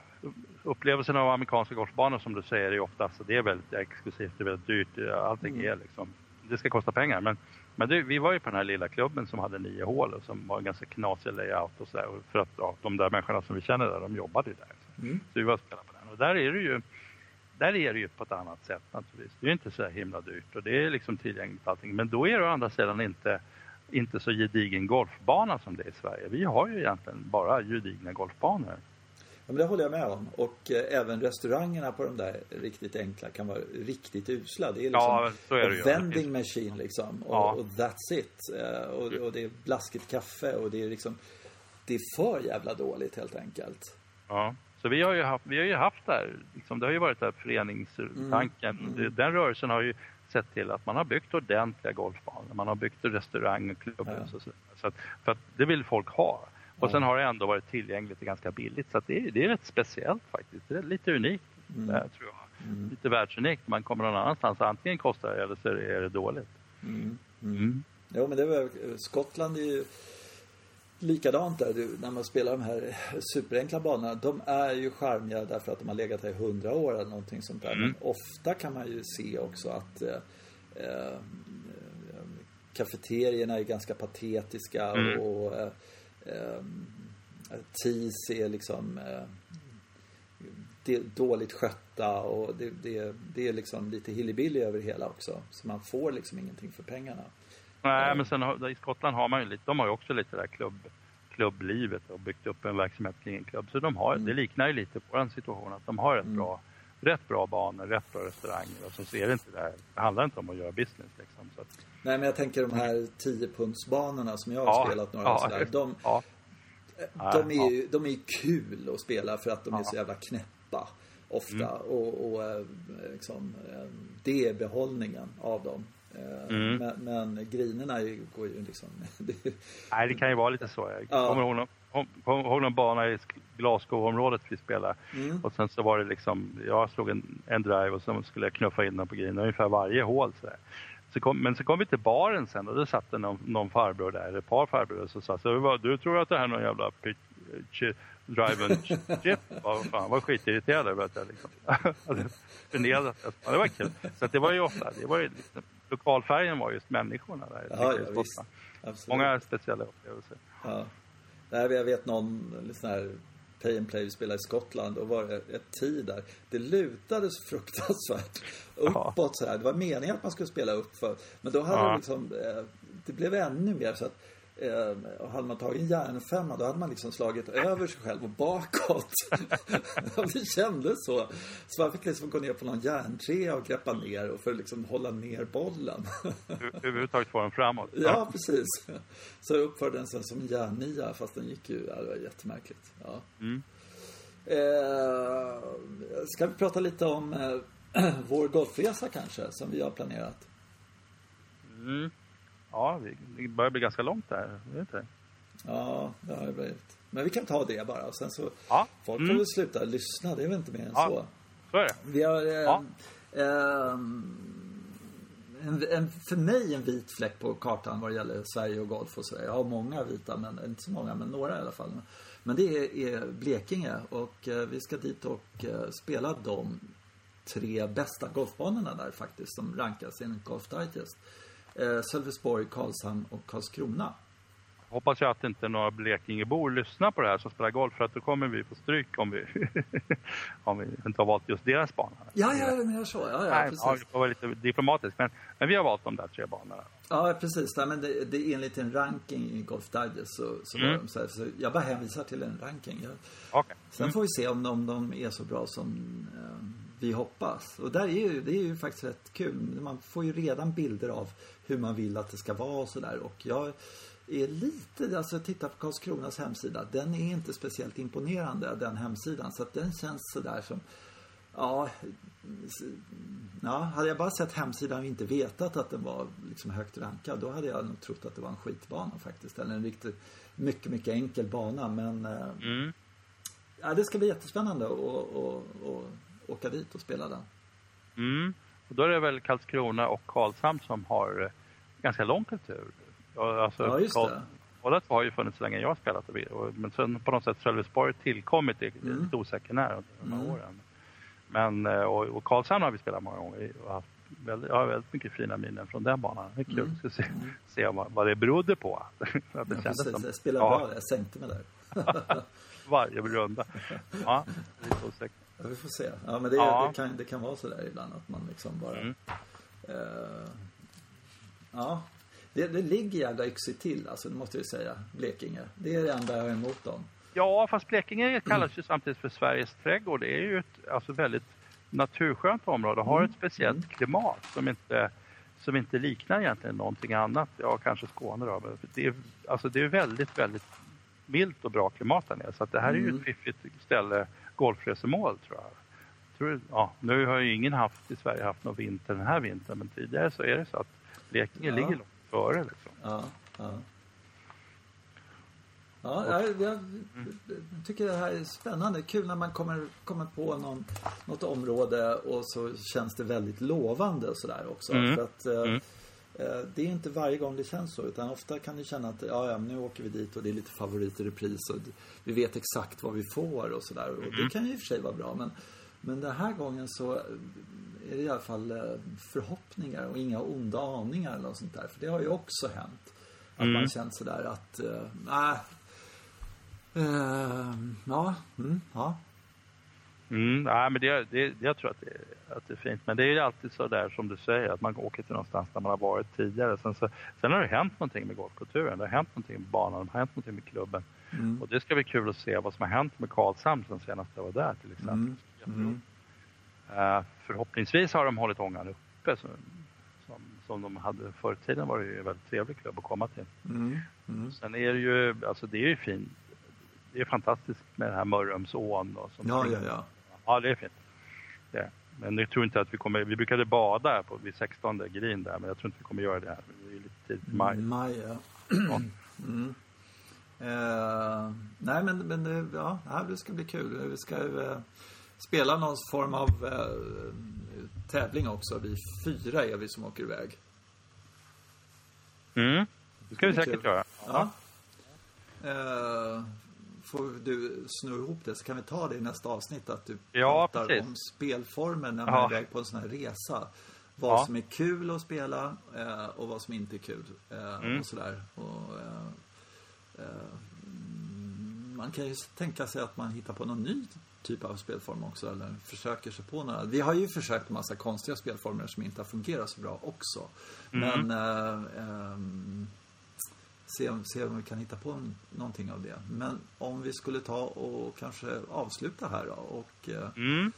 upplevelsen av amerikanska golfbanor som du säger är ofta, alltså, det är väldigt exklusivt, det är väldigt dyrt, allting Mm. är liksom, det ska kosta pengar. Men, men det, vi var ju på den här lilla klubben som hade nio hål och som var en ganska knasig layout och så där. Och För att ja, de där människorna som vi känner där, de jobbade ju där. Mm. Så vi var och spelade på den. Och där är det ju, där är det ju på ett annat sätt naturligtvis. Det är ju inte så himla dyrt och det är liksom tillgängligt allting. Men då är det å andra sidan inte, inte så gedigen golfbana som det är i Sverige. Vi har ju egentligen bara gedigna golfbanor. Ja, men det håller jag med om. Och eh, även restaurangerna på de där riktigt enkla kan vara riktigt usla. Det är liksom Ja, så är det ju. vending machine liksom. Och, Ja. och that's it. Eh, och, och det är blaskigt kaffe och det är liksom Det är för jävla dåligt helt enkelt. Ja. Så vi har ju haft, vi har ju haft där, liksom, det har ju varit där föreningstanken. Mm, Det- Den rörelsen har ju sett till att man har byggt ordentliga golfbanor. Man har byggt restaurang och klubbhus Ja. och så, så att, För att det vill folk ha. Och sen har det ändå varit tillgängligt och ganska billigt. Så det, är, det är rätt speciellt faktiskt. Det är lite unikt, Mm. det här, tror jag. Mm. Lite världsunikt. Man kommer någon annanstans. Antingen kostar det eller så är det dåligt. Mm. Mm. Mm. Jo men det var, Skottland är ju likadant där. Du, när man spelar de här superenkla banorna. De är ju charmiga därför att de har legat här i hundra år eller någonting sånt där. Mm. Men ofta kan man ju se också att eh, eh, kafeterierna är ganska patetiska Mm. och eh, eh, TIS är liksom eh, det är dåligt skötta och det, det, det är liksom lite hillybilly över det hela också. Så man får liksom ingenting för pengarna. Nej, Ja. men sen har, i Skottland har man ju lite, de har ju också lite det där klubb, klubblivet och byggt upp en verksamhet kring en klubb. Så de har, Mm. det liknar ju lite vår situation att de har rätt, Mm. bra, rätt bra banor, rätt bra restauranger och så ser det inte det här, det handlar inte om att göra business liksom. Så att, Nej men jag tänker de här 10-punktsbanorna som jag har Ja, spelat några ja, sådär. De, ja, de, är ju, de är kul att spela för att de är Ja. så jävla knäppa. Ofta. Och, och eh, liksom, eh, det är behållningen av dem. Eh, Mm. Men, men grinerna går ju liksom... nej, det kan ju vara lite så. Jag Ja. kommer ihåg kommer ihåg någon bana i Glasgow-området vi spelade. Mm. Och sen så var det liksom, jag slog en, en drive och sen skulle jag knuffa in den på green ungefär varje hål. Så där. Så kom, men så kom vi till baren sen och då satt det någon, någon farbror där, ett par farbröder som sa så du tror att det här är någon jävla pitch, ch, drive and chip? Vad fan, var skitirriterad över att jag liksom hade förnedrat det. Ja, det var kul. Så det var ju ofta, det var ju liksom, lokalfärgen var just människorna där. Ja, ja, visst. Många speciella upplevelser. Ja. Jag vet någon sån här pay and play vi spelade i Skottland och var ett tid där. Det lutade så fruktansvärt Ja. uppåt så här. Det var meningen att man skulle spela upp för. Men då hade Ja. det liksom, eh, det blev ännu mer så att eh, hade man tagit en järnfemma då hade man liksom slagit över sig själv och bakåt. det kändes så. Så man fick liksom gå ner på någon järntrea och greppa ner och för att liksom hålla ner bollen. Över- Överhuvudtaget få den framåt. Ja, precis. Så jag uppförde den sen som en järnnia fast den gick ju, det var jättemärkligt. Ja. Mm. Eh, ska vi prata lite om eh, vår golfresa kanske, som vi har planerat? Mm. Ja, det- börjar bli ganska långt där. Är det inte? Ja, det har det blivit. Men vi kan ta det bara och sen så, Ja. folk Mm. får väl sluta lyssna, det är väl inte mer än Ja. så. Så är det. Vi har, eh, Ja. ehm, en, en, för mig en vit fläck på kartan vad det gäller Sverige och golf och sådär. Jag har många vita, men inte så många, men några i alla fall. Men det är, är Blekinge och eh, vi ska dit och eh, spela de tre bästa golfbanorna där faktiskt, som rankas enligt Golf Digest. Eh, Sölvesborg, Karlshamn och Karlskrona. hoppas jag att inte några Blekingebor lyssnar på det här som spelar golf för att då kommer vi få stryk om vi, om vi inte har valt just deras bana. Ja, ja, du menar så. Ja, ja, Nej, precis. ja, vi får vara lite diplomatisk men, men vi har valt de där tre banorna. Ja, precis. Nej, men det, det är enligt en ranking i Golf Digest så, så, Mm. de så, här, så jag bara hänvisar till en ranking. Jag, Okej. sen Mm. får vi se om de, de är så bra som eh, vi hoppas. Och där är ju, det är ju faktiskt rätt kul. Man får ju redan bilder av hur man vill att det ska vara och sådär. Och jag är lite, alltså titta på Karlskronas hemsida. Den är inte speciellt imponerande, den hemsidan. Så att den känns sådär som, ja, ja, hade jag bara sett hemsidan och inte vetat att den var liksom högt rankad, då hade jag nog trott att det var en skitbana faktiskt. Eller en riktigt, mycket, mycket enkel bana. Men eh, Mm. ja, det ska bli jättespännande att åka dit och spela den. Mm. Och då är det väl Karlskrona och Karlshamn som har eh, ganska lång kultur. Alltså, Ja, just Karl- det. Båda två har ju funnits så länge jag har spelat. Men sen på något sätt Sölvesborg tillkommit, det är Mm. lite osäker när under de här Mm. åren. Men, eh, och, och Karlshamn har vi spelat många gånger och haft väldigt, jag har väldigt mycket fina minnen från den banan. Det är kul Mm. att se, se vad, vad det berodde på. att det Ja, precis, som jag spelade ja, bra. Jag sänkte mig där. varje runda. Ja, lite osäkert. Ja, vi får se. Ja, men det, Ja. det, kan, det kan vara så där ibland att man liksom bara... Mm. Eh, ja. Det, det ligger jävla yxigt till, alltså, det måste jag ju säga. Blekinge. Det är det enda jag har emot dem. Ja, fast Blekinge kallas ju samtidigt för Sveriges trädgård. Det är ju ett alltså, väldigt naturskönt område och har ett speciellt klimat som inte, som inte liknar egentligen någonting annat. Ja, kanske Skåne då. Men det är, alltså, det är väldigt, väldigt milt och bra klimat där nere. Så att det här är ju Mm. ett fiffigt ställe, golfresemål tror jag. Tror, ja, nu har ju ingen haft i Sverige haft någon vinter den här vintern, men tidigare så är det så att Blekinge Ja. ligger långt före. Liksom. Ja, ja. Ja, jag, jag tycker det här är spännande. Kul när man kommer, kommer på någon, något område och så känns det väldigt lovande och sådär också. Mm. För att, eh, Mm. Eh, det är inte varje gång det känns så. Utan ofta kan du känna att ja, ja, nu åker vi dit och det är lite favorit i repris och vi vet exakt vad vi får och sådär. Och det kan ju i och för sig vara bra. Men, men den här gången så är det i alla fall eh, förhoppningar och inga onda aningar eller något sånt där. För det har ju också hänt. Att Mm. man känt sådär att, eh, nej. Eh, ja, mm, ja. Mm, nej, men det, det, jag tror att det, att det är fint. Men det är ju alltid så där som du säger, att man åker till någonstans där man har varit tidigare. Sen, så, sen har det hänt någonting med golfkulturen. Det har hänt någonting med banan, det har hänt någonting med klubben. Mm. Och det ska bli kul att se vad som har hänt med Karlshamn sen senast jag var där till exempel. Mm. Eh, förhoppningsvis har de hållit ångan uppe. Så, som, som de hade förr i tiden var det ju en väldigt trevlig klubb att komma till. Mm. Mm. Sen är det ju, alltså det är ju fint. Det är fantastiskt med den här Mörrumsån då. Som Ja, ja, ja. Ja, det är fint. Det. är. Men jag tror inte att vi kommer, vi brukade bada på, vid 16 green där, men jag tror inte vi kommer göra det här. Det är lite tidigt i maj. Maj, ja. Ja. Mm. Eh, nej, men, men ja, det ska bli kul. Vi ska eh, spela någon form av eh, tävling också. Vi fyra är vi som åker iväg. Mm. Det ska vi säkert kul. göra. Ja. Eh, får du sno ihop det så kan vi ta det i nästa avsnitt. Att du Ja, pratar precis. om spelformer när man Ja. är iväg på en sån här resa. Vad Ja. som är kul att spela eh, och vad som inte är kul. Eh, Mm. Och sådär. Och, eh, eh, man kan ju tänka sig att man hittar på någon ny typ av spelform också. Eller försöker sig på några. Vi har ju försökt massa konstiga spelformer som inte har fungerat så bra också. Mm. Men eh, ehm, se, om- se om vi kan hitta på någonting av det. Men om vi skulle ta och kanske avsluta här då och eh, Mm.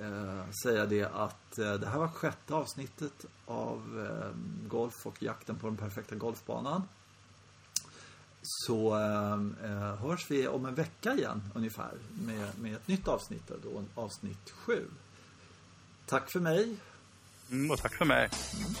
eh, säga det att eh, det här var sjätte avsnittet av eh, Golf och jakten på den perfekta golfbanan. Så eh, eh, hörs vi om en vecka igen ungefär med, med ett nytt avsnitt, då avsnitt sju. Tack för mig. Mm, och tack för mig. Mm.